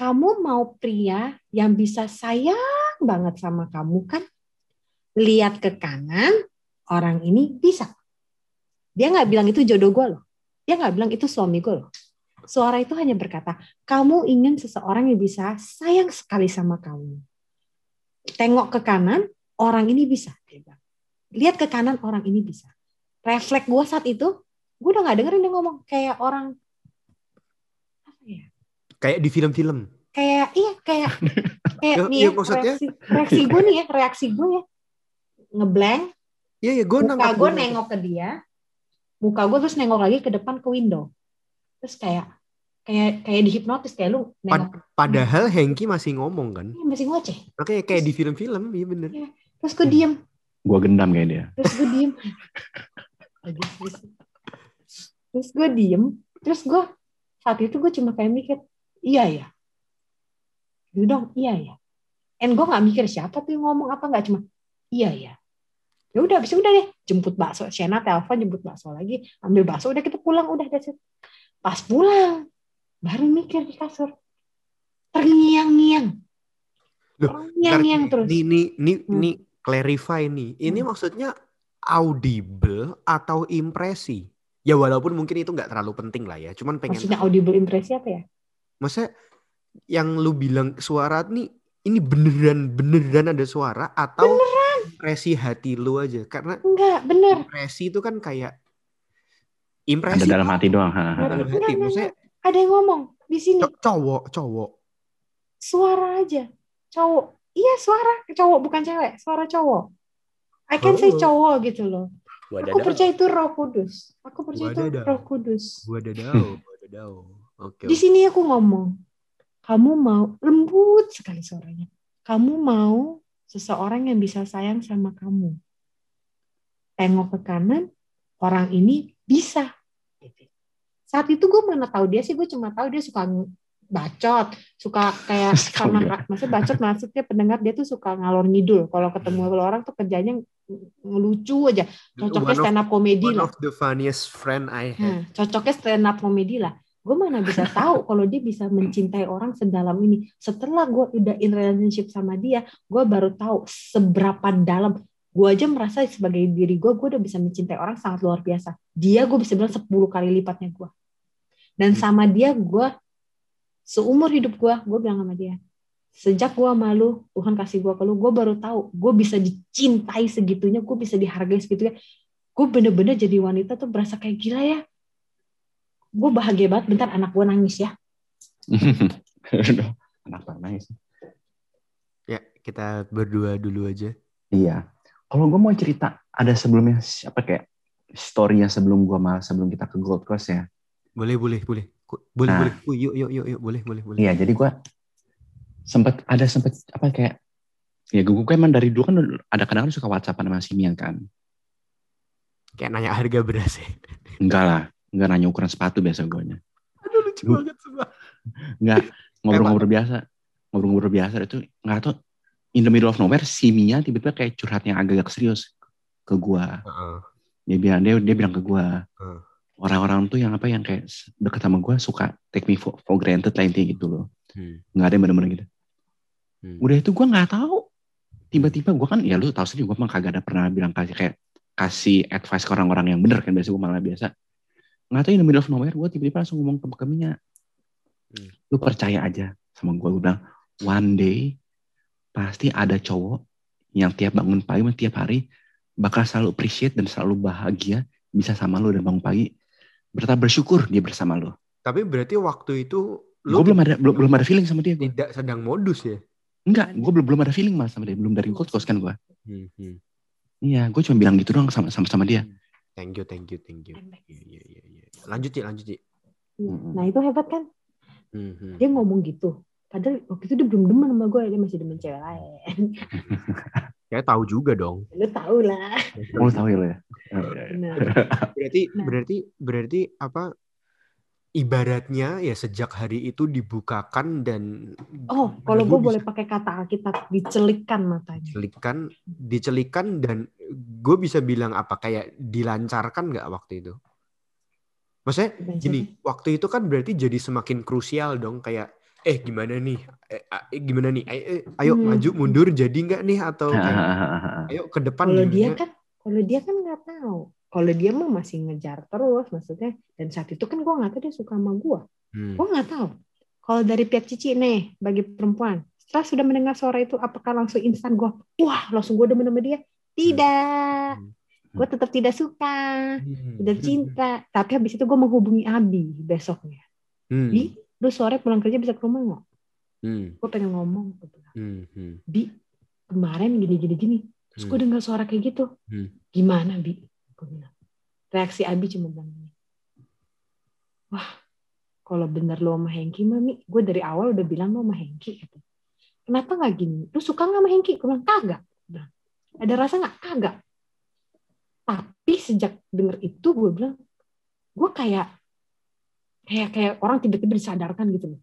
kamu mau pria yang bisa sayang banget sama kamu kan? Lihat ke kanan orang ini bisa. Dia nggak bilang itu jodoh gua loh. Dia nggak bilang itu suami gue loh. Suara itu hanya berkata kamu ingin seseorang yang bisa sayang sekali sama kamu. Tengok ke kanan orang ini bisa lihat ke kanan orang ini bisa. Refleks gua saat itu gue udah nggak dengerin dia ngomong. Kayak orang Kayak di film-film. kayak iya kayak kayak Ya, nih iya, ya, maksudnya- reaksi, reaksi gue nih ya reaksi gue ya. Ngeblank. Iya, iya, gue muka gue nengok ke dia. Muka gue terus nengok lagi ke depan ke window. Terus kayak kayak kayak dihipnotis kayak lu nengok. Padahal Hengki masih ngomong kan. "Ih, masih ngoceh. Oke, kayak di film-film, iya bener. terus gue diem. Gue gendam kayak dia. terus gue diem. Terus- terus gue diem. Terus gue saat itu gue cuma kayak mikir iya ya gitu dong iya ya and gue nggak mikir siapa tuh yang ngomong apa nggak cuma iya ya ya udah bisa udah deh jemput bakso Shena telepon jemput bakso lagi ambil bakso udah kita pulang udah that's it. pas pulang baru mikir di kasur terngiang-ngiang terngiang-ngiang terus Nih, nih, nih, Hmm. clarify nih. Ini Hmm. maksudnya audible atau impresi? Ya walaupun mungkin itu nggak terlalu penting lah ya. Cuman pengen maksudnya audible impresi apa ya Masa yang lu bilang suara nih ini beneran beneran ada suara atau impresi hati lu aja? Karena enggak bener impresi itu kan kayak Ada impresi dalam hati doang. ha, ha. dalam Enggak, hati. enggak, Maksudnya ada yang ngomong di sini co- cowok cowok. suara aja cowok iya suara cowok bukan cewek suara cowok I can say Oh. cowok gitu loh Wadadah. Aku percaya itu Roh Kudus. Aku percaya itu Wadadah. Roh Kudus. Wadadau, wadadau. Oke. Di sini aku ngomong, kamu mau lembut sekali suaranya. Kamu mau seseorang yang bisa sayang sama kamu. Tengok ke kanan, orang ini bisa. Saat itu gue mana tahu dia sih, gue cuma tahu dia suka bacot, suka kayak karena maksudnya bacot maksudnya pendengar dia tuh suka ngalor ngidul. Kalau ketemu orang tuh kerjanya ngelucu aja. Cocoknya One stand up comedy One lah. of the funniest friend I. Nah, cocoknya stand up comedy lah. Gue mana bisa tahu kalau dia bisa mencintai orang sedalam ini. Setelah gue udah in relationship sama dia, gue baru tahu seberapa dalam. Gue aja merasa sebagai diri gue, gue udah bisa mencintai orang sangat luar biasa. Dia gue bisa bilang 10 kali lipatnya gue. Dan sama dia gue, seumur hidup gue, gue bilang sama dia, sejak gue malu, Tuhan kasih gue ke lu, gue baru tahu, gue bisa dicintai segitunya, gue bisa dihargai segitunya. Gue bener-bener jadi wanita tuh berasa kayak gila ya gue bahagia banget bentar anak gue nangis ya Aduh, Kenapa nangis? Ya, kita berdua dulu aja. Iya. Kalau gue mau cerita, ada sebelumnya apa kayak story-nya sebelum gue malah sebelum kita ke Gold Coast ya. Boleh, boleh, boleh. Boleh, Nah. boleh. Yuk, yuk, yuk, yuk. Boleh, boleh, boleh. Iya, jadi gue sempet ada sempet apa kayak ya gue, gue emang dari dulu kan ada kadang suka WhatsAppan sama si Mian kan. Kayak nanya harga beras ya. Enggak lah, enggak nanya ukuran sepatu biasa gue Aduh, lucu Gua- banget semua. Enggak ngobrol-ngobrol biasa, ngobrol-ngobrol biasa itu nggak tahu in the middle of nowhere si Mia tiba-tiba kayak curhat yang agak-agak serius ke gue. Heeh. Dia bilang dia dia bilang ke gue Hmm. orang-orang tuh yang apa yang kayak deket sama gue suka take me for, for granted lah intinya gitu loh. Hmm. Nggak ada yang bener-bener gitu. Hmm. Udah itu gue nggak tahu. Tiba-tiba gue kan ya lu tahu sendiri gue mah kagak ada pernah bilang kasih kayak kasih advice ke orang-orang yang bener kan biasa gue malah biasa nggak tahu in the middle of nowhere gue tiba-tiba langsung ngomong ke Mia Hmm. lu percaya aja sama gue gue bilang one day pasti ada cowok yang tiap bangun pagi tiap hari bakal selalu appreciate dan selalu bahagia bisa sama lu dan bangun pagi. Bertambah bersyukur dia bersama lu. Tapi berarti waktu itu lu gue belum ada belum, belum ada feeling sama dia gue tidak sedang modus ya? enggak gue belum belum ada feeling malah sama dia belum dari Coast kan gue Hmm, hmm. iya gue cuma bilang gitu doang sama sama sama dia Thank you, thank you, thank you. Iya, iya, iya, iya. Lanjut sih, lanjut sih. Mm-mm. nah itu hebat kan Hmm, hmm. dia ngomong gitu padahal waktu itu dia belum demen sama gue dia masih demen cewek lain Kayak tahu juga dong. lu tau lah Oh, lu tahu ya lo ya Oh, iya, iya. Berarti Nah. berarti berarti apa ibaratnya ya sejak hari itu dibukakan dan oh kalau gue boleh pakai kata Alkitab dicelikkan matanya. Dicelikan dicelikan dan gue bisa bilang apa kayak dilancarkan nggak waktu itu? Maksudnya gini waktu itu kan berarti jadi semakin krusial dong kayak eh gimana nih? Eh, eh, gimana nih? Eh, eh, ayo Hmm. maju mundur jadi nggak nih? Atau kayak, ayo ke depan kalau dia kan kalau dia kan nggak tahu kalau dia mah masih ngejar terus maksudnya dan saat itu kan gue nggak tahu dia suka sama gue Hmm. gue nggak tahu kalau dari pihak cici nih bagi perempuan setelah sudah mendengar suara itu apakah langsung instan gue wah langsung gue demen sama dia tidak Hmm. gue tetap tidak suka Hmm. tidak cinta tapi habis itu gue menghubungi Abi besoknya Hmm. Bi lu sore pulang kerja bisa ke rumah nggak Hmm. gue pengen ngomong Hmm. Hmm. Bi kemarin gini gini gini terus gue Hmm. dengar suara kayak gitu Hmm. gimana Bi gue bilang. Reaksi Abi cuma bilang wah kalau bener lo sama Hengki mami gue dari awal udah bilang lo sama Hengki gitu. kenapa nggak gini? Lu suka nggak sama Hengki? Gue bilang kagak. Ada rasa nggak? Kagak. Tapi sejak denger itu gue bilang gue kayak kayak kayak orang tiba-tiba disadarkan gitu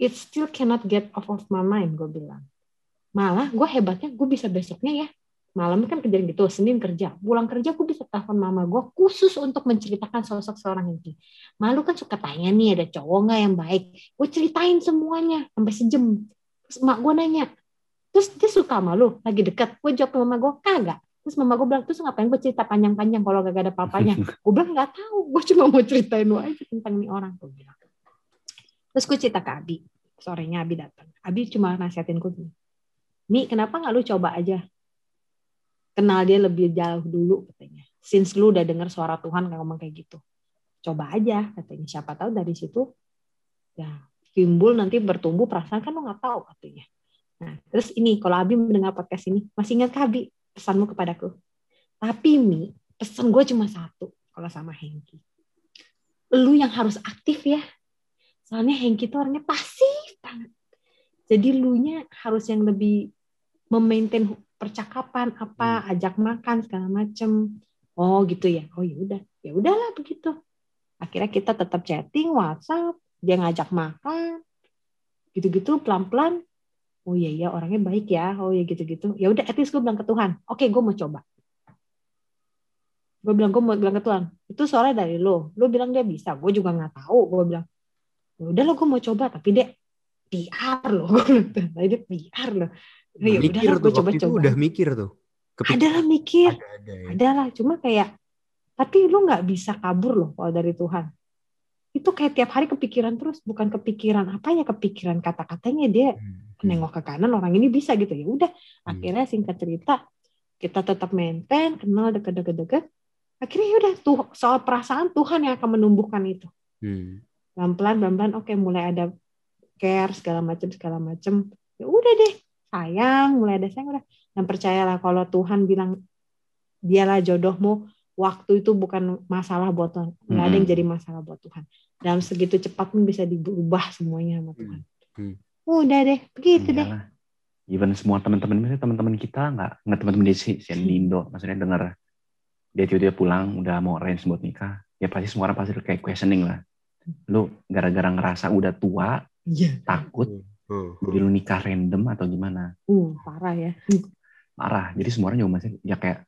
it still cannot get off of my mind gue bilang. Malah gue hebatnya gue bisa besoknya ya malam kan kejadian gitu senin kerja. Pulang kerja gue bisa telepon mama gue khusus untuk menceritakan sosok seorang ini malu kan suka tanya nih ada cowok nggak yang baik? Gue ceritain semuanya sampai sejam. Terus emak gue nanya terus dia suka malu lagi deket. Gue jawab ke mama gue kagak. Terus mama gue bilang terus ngapain gue cerita panjang-panjang kalau gak ada papanya? Gue bilang nggak tahu. Gue cuma mau ceritain lo aja tentang nih orang gue bilang. Terus gue cerita ke Abi. Sorenya Abi datang. Abi cuma nasihatin gue gini nih kenapa nggak lu coba aja kenal dia lebih jauh dulu katanya. Since lu udah dengar suara Tuhan kayak ngomong kayak gitu. Coba aja katanya. Siapa tahu dari situ ya timbul nanti bertumbuh perasaan kan lu nggak tahu katanya. Nah terus ini kalau Abi mendengar podcast ini masih ingat Abi pesanmu kepadaku? Tapi Mi pesan gue cuma satu kalau sama Hengki. Lu yang harus aktif ya. Soalnya Hengki tuh orangnya pasif banget. Jadi lu nya harus yang lebih memaintain percakapan apa ajak makan segala macem. Oh gitu ya? Oh ya udah. Ya udahlah begitu. Akhirnya kita tetap chatting WhatsApp dia ngajak makan. Gitu-gitu pelan-pelan. Oh iya iya orangnya baik ya. Oh ya gitu-gitu. Ya udah at least gue bilang ke Tuhan. Oke gue mau coba. Gue bilang gue mau bilang ke Tuhan. Itu soalnya dari lo. Lo bilang dia bisa. Gue juga nggak tahu gue bilang. Ya udah lo gue mau coba. Tapi dia PR lo gue bilang dia PR lo ya udah mikir lah tuh gue waktu itu coba-coba udah mikir tuh. Kepikir. ada lah mikir Ada, ada ya. ada lah cuma kayak tapi lu nggak bisa kabur loh kalau dari Tuhan itu kayak tiap hari kepikiran terus bukan kepikiran apa ya kepikiran kata-katanya dia Hmm. nengok ke kanan orang ini bisa gitu ya udah Hmm. akhirnya singkat cerita kita tetap maintain kenal deket-deket-deket akhirnya ya udah tuh soal perasaan Tuhan yang akan menumbuhkan itu Hmm. pelan-pelan pelan-pelan oke mulai ada care segala macam segala macam ya udah deh sayang mulai ada sayang udah. Dan percayalah kalau Tuhan bilang dialah jodohmu. Waktu itu bukan masalah buat Tuhan. Nggak ada yang jadi masalah buat Tuhan. Dalam segitu cepat pun bisa diubah semuanya sama Tuhan. Hmm. udah deh begitu deh. Iyalah. Even semua teman-teman misalnya teman-teman kita nggak nggak teman-teman di si si di Indo, maksudnya dengar dia tiba-tiba pulang udah mau arrange buat nikah, ya pasti semua orang pasti kayak questioning lah. Lu gara-gara ngerasa udah tua, iya. takut, Hmm. jadi lu nikah random atau gimana? uh parah ya Parah. Jadi semua orang juga masih ya kayak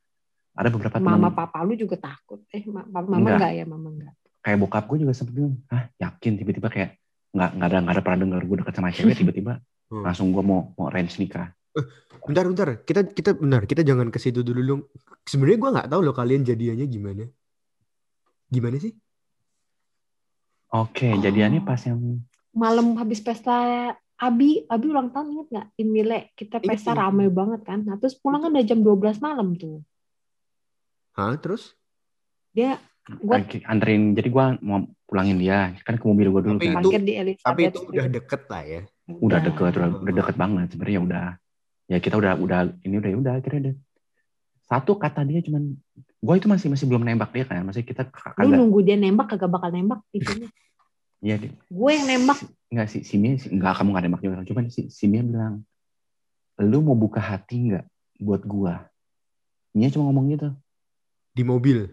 ada beberapa mama papa lu juga takut eh ma- mama Enggak. enggak ya mama enggak kayak bokap gue juga sempet bilang, ah yakin tiba-tiba kayak nggak nggak ada nggak ada pernah dengar gue deket sama cewek tiba-tiba Hmm. langsung gue mau mau arrange nikah. Bentar, bentar. Kita kita benar, kita jangan ke situ dulu dong. Sebenarnya gua nggak tahu loh kalian jadiannya gimana. Gimana sih? Oke, Oh. jadiannya pas yang malam habis pesta Abi, Abi ulang tahun inget nggak? Imile kita pesta rame banget kan. Nah terus pulang kan udah jam 12 malam tuh. Hah, terus? Dia Gua- Oke, anterin jadi gua mau pulangin dia kan ke mobil gua dulu Tapi kan itu- di Elizabeth Tapi itu udah deket lah ya. udah deket udah, udah deket banget sebenarnya udah ya kita udah udah ini udah udah akhirnya udah satu kata dia cuman gua itu masih masih belum nembak dia kan masih kita k- Lu kagak nunggu dia nembak kagak bakal nembak intinya. iya deh Gue yang nembak. nggak sih si Mia sih- nggak kamu nggak nembak juga cuman si, si Mia bilang lu mau buka hati nggak buat gua? Mia cuma ngomong gitu. Di mobil.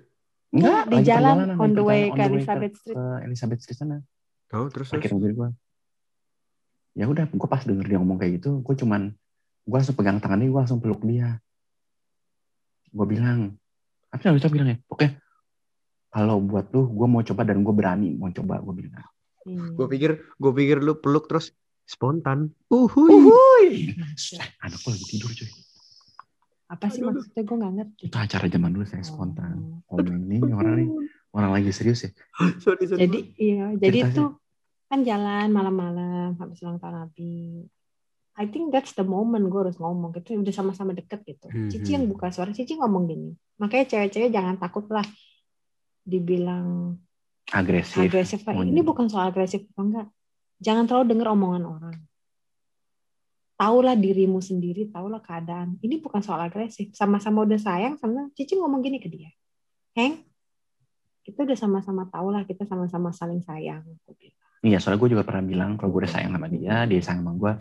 Enggak, di jalan, on the way ke Elizabeth Street. ke Elizabeth Street sana. Oh, terus terus. mobil gue ya udah gue pas denger dia ngomong kayak gitu gue cuman gue langsung pegang tangan dia gue langsung peluk dia. Gue bilang apa sih? Bisa bilang ya oke kalau buat lu gue mau coba dan gue berani mau coba gue bilang Hmm. Gue pikir, gue pikir lu peluk terus spontan. Uhuy. Uhuy. Shh, anak gue lagi tidur cuy Apa sih Aduh. maksudnya gue nggak ngerti. itu acara zaman dulu saya spontan Oh. oh ini orang nih orang lagi serius ya Sorry, sorry. Jadi iya, jadi Ceritanya. itu kan jalan malam-malam habis ulang tahun Abi. I think that's the moment gue harus ngomong gitu udah sama-sama deket gitu. Hmm, Cici yang hmm. buka suara, Cici ngomong gini. Makanya cewek-cewek jangan takut lah dibilang agresif agresif. Pak. Ini bukan soal agresif apa enggak. Jangan terlalu dengar omongan orang. Taulah dirimu sendiri, taulah keadaan. Ini bukan soal agresif. Sama-sama udah sayang, sama Cici ngomong gini ke dia. Heng, kita udah sama-sama tahu lah, kita sama-sama saling sayang. Iya soalnya gue juga pernah bilang kalau gue udah sayang sama dia dia sayang sama gue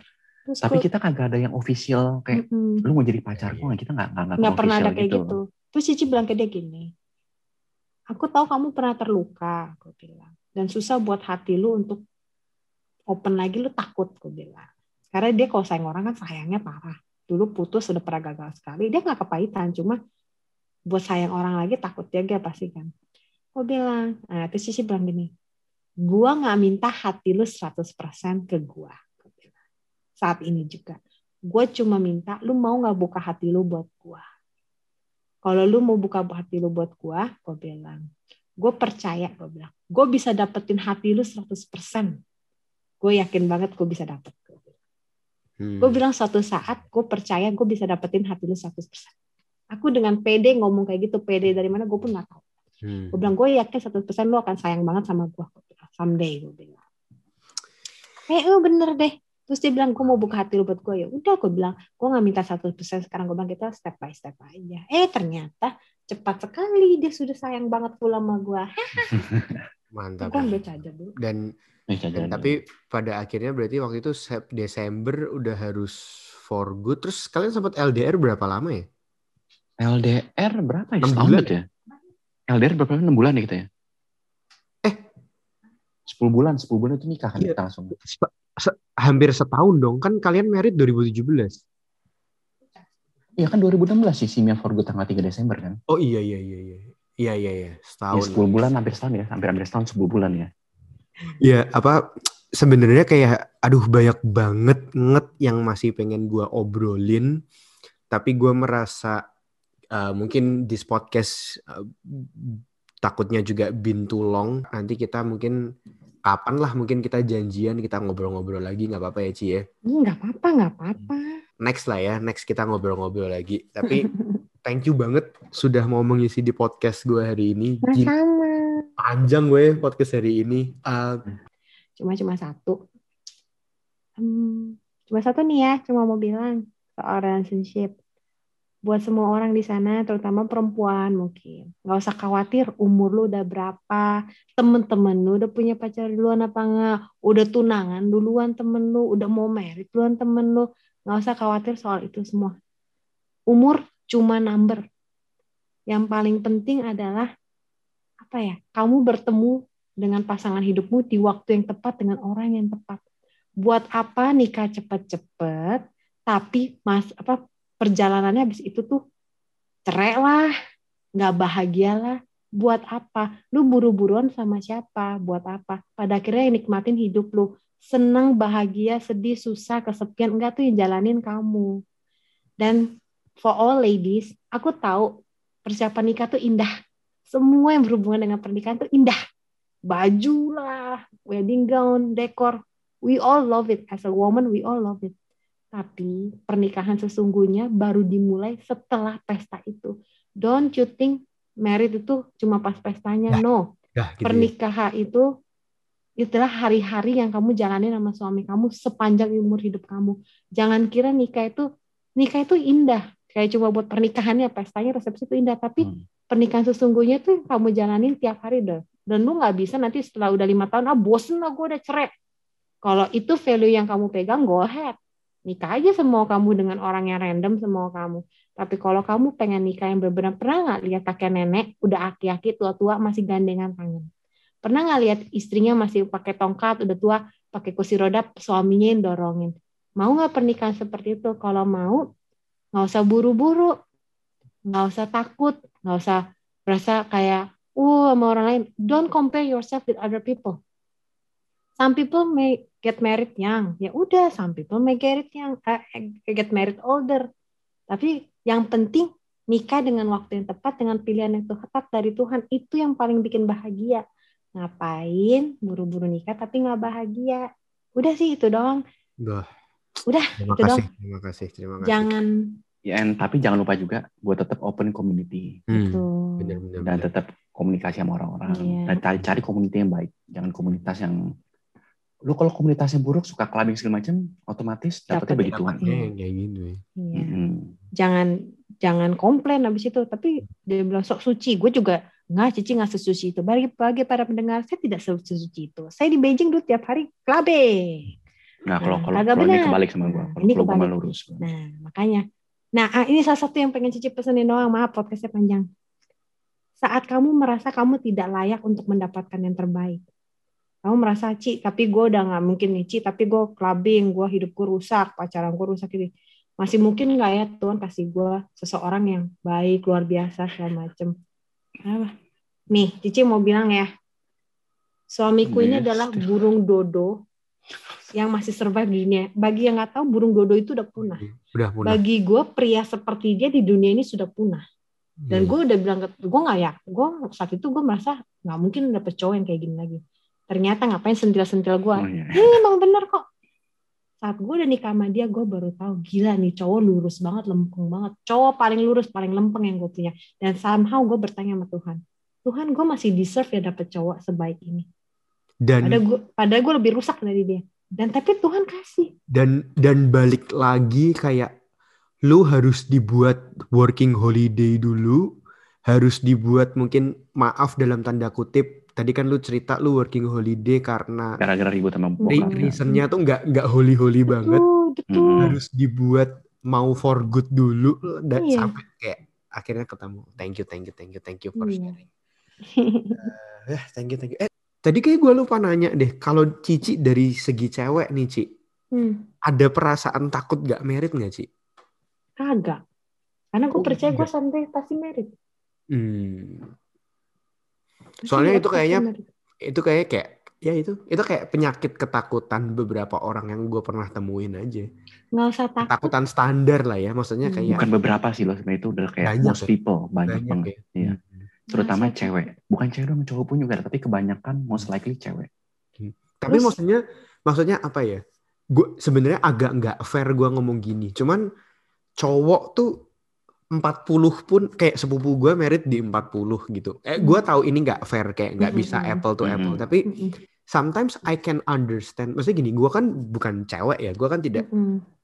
Terus tapi gua- kita kagak ada yang official kayak Mm-mm. lu mau jadi pacar gue kita nggak nggak nggak pernah ada kayak gitu. Terus Cici bilang ke dia gini, aku tahu kamu pernah terluka, aku bilang, dan susah buat hati lu untuk open lagi, lu takut, aku bilang. Karena dia kalau sayang orang kan sayangnya parah. Dulu putus sudah pernah gagal sekali, dia nggak kepahitan, cuma buat sayang orang lagi takut jaga pasti kan. Aku bilang, nah terus Cici bilang gini, gua nggak minta hati lu 100% ke gua. Saat ini juga. Gue cuma minta lu mau nggak buka hati lu buat gua. Kalau lu mau buka hati lu buat gua, gue bilang, gue percaya, gue bilang, gue bisa dapetin hati lu 100%. Gue yakin banget gue bisa dapet. Hmm. Gue bilang suatu saat gue percaya gue bisa dapetin hati lu 100%. Aku dengan pede ngomong kayak gitu, pede dari mana gue pun gak tahu. Hmm. Gue bilang gue yakin 100% lu akan sayang banget sama gue. Someday gue bilang. Eh, eh, bener deh. Terus dia bilang, gue mau buka hati lu buat gue. Ya udah, gue bilang, gue nggak minta 100% sekarang. Gue bilang, kita step by step aja. Eh, ternyata cepat sekali dia sudah sayang banget pula sama gue. Mantap. Gue ambil charger dulu. Dan, Eh, dan tapi pada akhirnya berarti waktu itu Desember udah harus for good. Terus kalian sempat LDR berapa lama ya? LDR berapa ya? Enam Setahun bulan. ya? LDR berapa? 6 bulan ya kita ya? Eh. 10 bulan, 10 bulan itu nikah kan Iya. kita langsung. Se- se- hampir setahun dong. Kan kalian merit 2017. Iya kan 2016 sih Simia for Good tanggal 3 Desember kan? Oh iya iya iya iya. Iya iya iya, Ya, setahun. 10 bulan hampir setahun ya, hampir-hampir setahun 10 bulan ya. Ya apa sebenarnya kayak aduh banyak banget nget yang masih pengen gua obrolin tapi gua merasa uh, mungkin di podcast uh, takutnya juga bin too long nanti kita mungkin kapan lah mungkin kita janjian kita ngobrol-ngobrol lagi nggak apa-apa ya Ci ya nggak apa-apa, nggak apa-apa. next lah ya next kita ngobrol-ngobrol lagi tapi thank you banget sudah mau mengisi di podcast gue hari ini Sama. panjang gue podcast hari ini Uh, Cuma cuma satu. Hmm, cuma satu nih ya, cuma mau bilang soal relationship. Buat semua orang di sana, terutama perempuan mungkin. Nggak usah khawatir umur lu udah berapa, temen-temen lu udah punya pacar duluan apa enggak, udah tunangan duluan temen lu, udah mau merit duluan temen lu. Nggak usah khawatir soal itu semua. Umur cuma number. Yang paling penting adalah apa ya? Kamu bertemu dengan pasangan hidupmu di waktu yang tepat dengan orang yang tepat. Buat apa nikah cepet-cepet, tapi mas apa perjalanannya habis itu tuh cerai lah, nggak bahagia lah. Buat apa? Lu buru-buruan sama siapa? Buat apa? Pada akhirnya yang nikmatin hidup lu. Senang, bahagia, sedih, susah, kesepian. Enggak tuh yang jalanin kamu. Dan for all ladies, aku tahu persiapan nikah tuh indah. Semua yang berhubungan dengan pernikahan tuh indah baju lah, wedding gown, dekor. We all love it. As a woman, we all love it. Tapi pernikahan sesungguhnya baru dimulai setelah pesta itu. Don't you think married itu cuma pas pestanya? Ya, No. dah gitu ya. Pernikahan itu itulah hari-hari yang kamu jalani sama suami kamu sepanjang umur hidup kamu. Jangan kira nikah itu nikah itu indah. Kayak cuma buat pernikahannya, pestanya, resepsi itu indah. Tapi Hmm. pernikahan sesungguhnya tuh yang kamu jalanin tiap hari deh. Dan lu nggak bisa nanti setelah udah lima tahun, ah bosen lah gue udah cerai. Kalau itu value yang kamu pegang, go ahead. Nikah aja semua kamu dengan orang yang random semua kamu. Tapi kalau kamu pengen nikah yang benar-benar pernah nggak lihat kakek nenek udah aki-aki tua-tua masih gandengan tangan. Pernah nggak lihat istrinya masih pakai tongkat udah tua pakai kursi roda suaminya yang dorongin. Mau nggak pernikahan seperti itu? Kalau mau nggak usah buru-buru, nggak usah takut, nggak usah berasa kayak uh sama orang lain. Don't compare yourself with other people. Some people may get married young, ya udah. Some people may get it young, eh, get married older. Tapi yang penting nikah dengan waktu yang tepat, dengan pilihan yang tepat dari Tuhan itu yang paling bikin bahagia. Ngapain buru-buru nikah tapi nggak bahagia? Udah sih itu doang. Dah. Udah, Terima itu kasih, doang. terima kasih, terima kasih. Jangan Ya, and- tapi jangan lupa juga buat tetap open community Hmm, itu. bener-bener. dan tetap komunikasi sama orang-orang. Iya. Dan cari, cari komunitas yang baik, jangan komunitas yang lu kalau komunitasnya buruk suka clubbing segala macam, otomatis dapetnya Dapet- begituan. Kayak gitu ya. Iya. Mm-mm. Jangan jangan komplain habis itu. Tapi dia bilang sok suci. Gue juga nggak cici nggak sesuci itu. Bagi bagi para pendengar saya tidak sesuci itu. Saya di Beijing dulu tiap hari clubbing. Nah, kalau Nah, kalau kagak kalau ini kebalik sama gua, Nah, kalau ini kebalik. lurus. Nah makanya. Nah ah, ini salah satu yang pengen Cici pesenin doang. Maaf podcastnya panjang. Saat kamu merasa kamu tidak layak untuk mendapatkan yang terbaik. Kamu merasa, Ci, tapi gue udah nggak mungkin nih, Ci, tapi gue clubbing, gue hidup gue rusak, pacaran gue rusak ini. Masih mungkin nggak ya Tuhan kasih gue seseorang yang baik, luar biasa, segala macem. Apa? Nih, Cici mau bilang ya, suamiku ini Yes. adalah burung dodo yang masih survive di dunia. Bagi yang nggak tahu, burung dodo itu udah punah. Udah punah. Bagi gue, pria seperti dia di dunia ini sudah punah. Dan Hmm. gue udah bilang ke gue nggak ya, gue saat itu gue merasa nggak mungkin dapet cowok yang kayak gini lagi. Ternyata ngapain sentil-sentil gue? Oh, iya. Ini emang bener kok. Saat gue udah nikah sama dia, gue baru tahu gila nih cowok lurus banget, lempeng banget. Cowok paling lurus, paling lempeng yang gue punya. Dan somehow gue bertanya sama Tuhan, Tuhan gue masih deserve ya dapet cowok sebaik ini. Dan Padahal gue, padahal gue lebih rusak dari dia. Dan tapi Tuhan kasih. dan dan balik lagi kayak lu harus dibuat working holiday dulu harus dibuat mungkin maaf dalam tanda kutip tadi kan lu cerita lu working holiday karena Gara-gara ribut sama bokap. reasonnya tuh nggak nggak holy holy banget Betul, betul. Mm-mm. harus dibuat mau for good dulu dan Iya. sampai kayak akhirnya ketemu thank you thank you thank you thank you for Iya. sharing Eh, thank you thank you eh tadi kayak gue lupa nanya deh kalau Cici dari segi cewek nih Ci Hmm, ada perasaan takut gak merit gak Ci? kagak. Karena gue Oh, percaya gue sampai pasti merit. Hmm. Soalnya aku itu kayaknya itu kayak kayak ya itu itu kayak penyakit ketakutan beberapa orang yang gue pernah temuin aja nggak usah takut. ketakutan standar lah ya maksudnya Hmm. kayak Bukan beberapa sih loh sebenarnya itu udah kayak Banyak most ya. people banyak, banyak banget. ya Iya. Hmm. Terutama cewek. Bukan cewek dong, cowok pun juga, tapi kebanyakan most likely cewek. tapi Terus- maksudnya maksudnya apa ya gue sebenarnya agak nggak fair gue ngomong gini cuman cowok tuh 40 pun kayak sepupu gue merit di 40 gitu eh gue Hmm. tahu ini nggak fair kayak nggak bisa Mm-mm. apple to apple Mm-mm. tapi sometimes I can understand maksudnya gini gue kan bukan cewek ya gue kan tidak.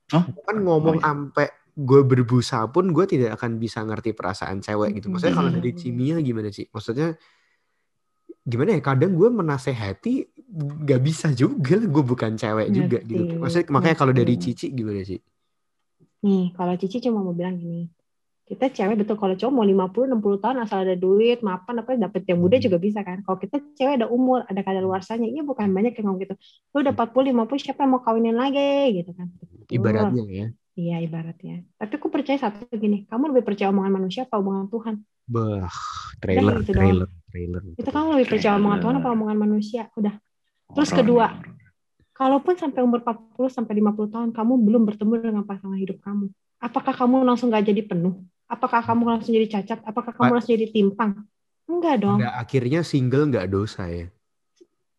Gua kan ngomong Oh, iya. sampai gue berbusa pun gue tidak akan bisa ngerti perasaan cewek gitu. Maksudnya kalau dari. Cimia gimana sih? Maksudnya gimana ya? Kadang gue menasehati gak bisa juga. Gue bukan cewek juga gitu. Maksudnya makanya kalau dari. Cici gimana sih? Nih, kalau Cici cuma mau bilang gini. Kita cewek betul kalau cowok mau 50 60 tahun asal ada duit, mapan apa dapet yang muda Hmm. juga bisa kan. Kalau kita cewek ada umur, ada kadaluarsanya, iya bukan banyak yang ngomong gitu. Lu udah 40 50 siapa yang mau kawinin lagi gitu kan. Betul. Ibaratnya ya. Iya, ibaratnya. Tapi aku percaya satu gini, kamu lebih percaya omongan manusia apa omongan Tuhan? Bah, trailer, Udah, doang. trailer, trailer. Itu kamu lebih percaya omongan Tuhan apa omongan manusia? Udah. Terus Horor kedua. Kalaupun sampai umur 40 sampai 50 tahun kamu belum bertemu dengan pasangan hidup kamu, apakah kamu langsung gak jadi penuh? Apakah kamu langsung jadi cacat? Apakah kamu langsung jadi timpang? Enggak dong. Pada akhirnya single nggak dosa ya.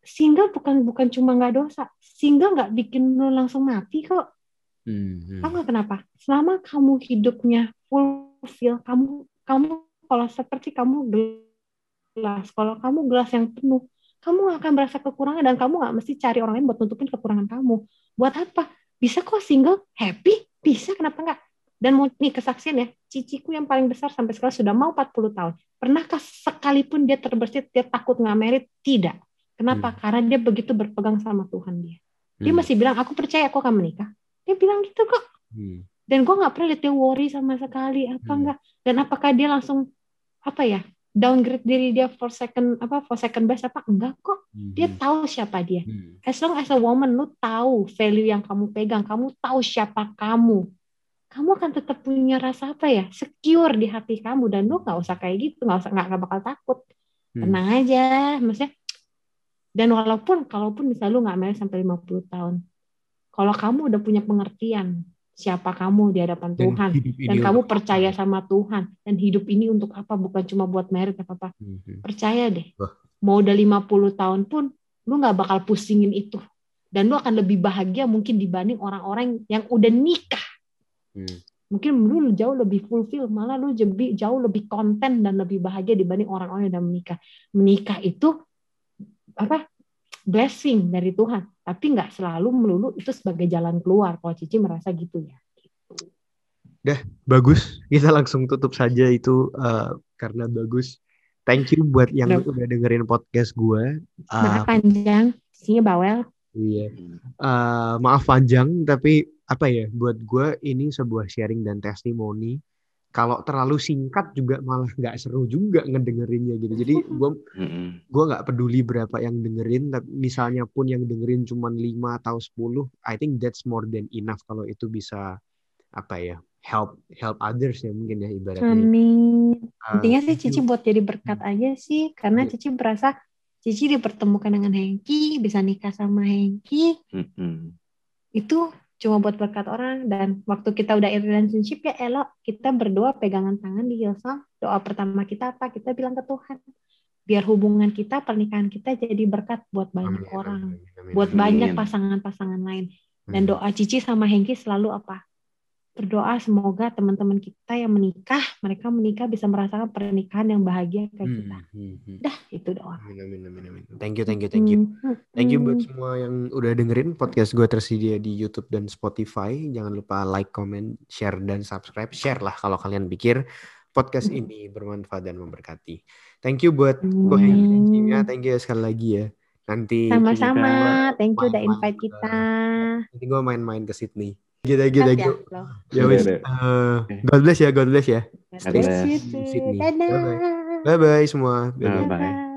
Single bukan bukan cuma nggak dosa. Single nggak bikin lu langsung mati kok. Hmm, hmm. Tahu kenapa? Selama kamu hidupnya fulfill, kamu kamu kalau seperti kamu gelas, kalau kamu gelas yang penuh, kamu akan merasa kekurangan dan kamu nggak mesti cari orang lain buat nutupin kekurangan kamu. Buat apa? Bisa kok single happy, bisa kenapa nggak? Dan mau nih kesaksian ya, ciciku yang paling besar sampai sekarang sudah mau 40 tahun. Pernahkah sekalipun dia terbersit, dia takut nggak merit? Tidak. Kenapa? Karena dia begitu berpegang sama Tuhan dia. Dia Hmm, masih bilang, aku percaya aku akan menikah. Dia bilang gitu kok hmm. dan gue nggak pernah lihat dia worry sama sekali apa Hmm. enggak dan apakah dia langsung apa ya downgrade diri dia for second apa for second best apa enggak kok dia Hmm, tahu siapa dia hmm. as long as a woman lu tahu value yang kamu pegang kamu tahu siapa kamu kamu akan tetap punya rasa apa ya? Secure di hati kamu dan lu nggak usah kayak gitu nggak usah nggak bakal takut. Hmm. tenang aja maksudnya dan walaupun kalaupun misalnya lu nggak married sampai 50 tahun kalau kamu udah punya pengertian siapa kamu di hadapan Dan Tuhan dan kamu untuk percaya sama Tuhan dan hidup ini untuk apa? Bukan cuma buat merit apa apa. Hmm, hmm. percaya deh Wah. mau udah 50 tahun pun lu nggak bakal pusingin itu. Dan lu akan lebih bahagia mungkin dibanding orang-orang yang udah nikah Hmm. mungkin lu jauh lebih fulfill malah lu jauh lebih konten dan lebih bahagia dibanding orang-orang yang udah menikah menikah itu apa blessing dari Tuhan tapi nggak selalu melulu itu sebagai jalan keluar kalau Cici merasa gitu ya Bagus, kita langsung tutup saja itu eh, karena bagus. Thank you buat yang Udah. udah dengerin podcast gue. Ah, maaf panjang Cicinya bawel iya. Eh, maaf panjang, tapi apa ya? Buat gue ini sebuah sharing dan testimoni. Kalau terlalu singkat juga malah nggak seru juga ngedengerinnya gitu. Jadi gue gue nggak peduli berapa yang dengerin, tapi misalnya pun yang dengerin cuma 5 atau 10, I think that's more than enough kalau itu bisa apa ya help help others ya mungkin ya ibaratnya. Amin. Uh, Intinya sih. Cici buat jadi berkat aja sih, karena Iya. Cici berasa Cici dipertemukan dengan Hengki, bisa nikah sama Hengki, itu cuma buat berkat orang. Dan waktu kita udah in relationship ya elok, kita berdoa pegangan tangan di Hillsong. Doa pertama kita apa? Kita bilang ke Tuhan, biar hubungan kita, pernikahan kita jadi berkat buat banyak Amin, orang, amin, amin, buat amin. banyak pasangan-pasangan lain. Dan Hmm. doa Cici sama Hengki selalu apa? Berdoa semoga teman-teman kita yang menikah, mereka menikah bisa merasakan pernikahan yang bahagia kayak kita. Hmm, hmm, hmm. Dah, itu doang. Amin, amin, amin, amin. Thank you, thank you, thank you. Hmm, Thank you hmm. buat semua yang udah dengerin podcast gue tersedia di YouTube dan Spotify. Jangan lupa like, comment, share, dan subscribe. Share lah kalau kalian pikir podcast ini bermanfaat dan memberkati. Thank you buat Hmm. Hengnya. Thank you sekali lagi ya. Nanti Sama-sama. Thank you udah invite kita. nanti gue main-main ke Sydney. Gitu, gitu, Siap ya, gitu. lo. Ya wis. eh, God bless ya, God bless ya. God God bless you. Dadah. Bye bye semua. Bye-bye. Bye-bye. Bye.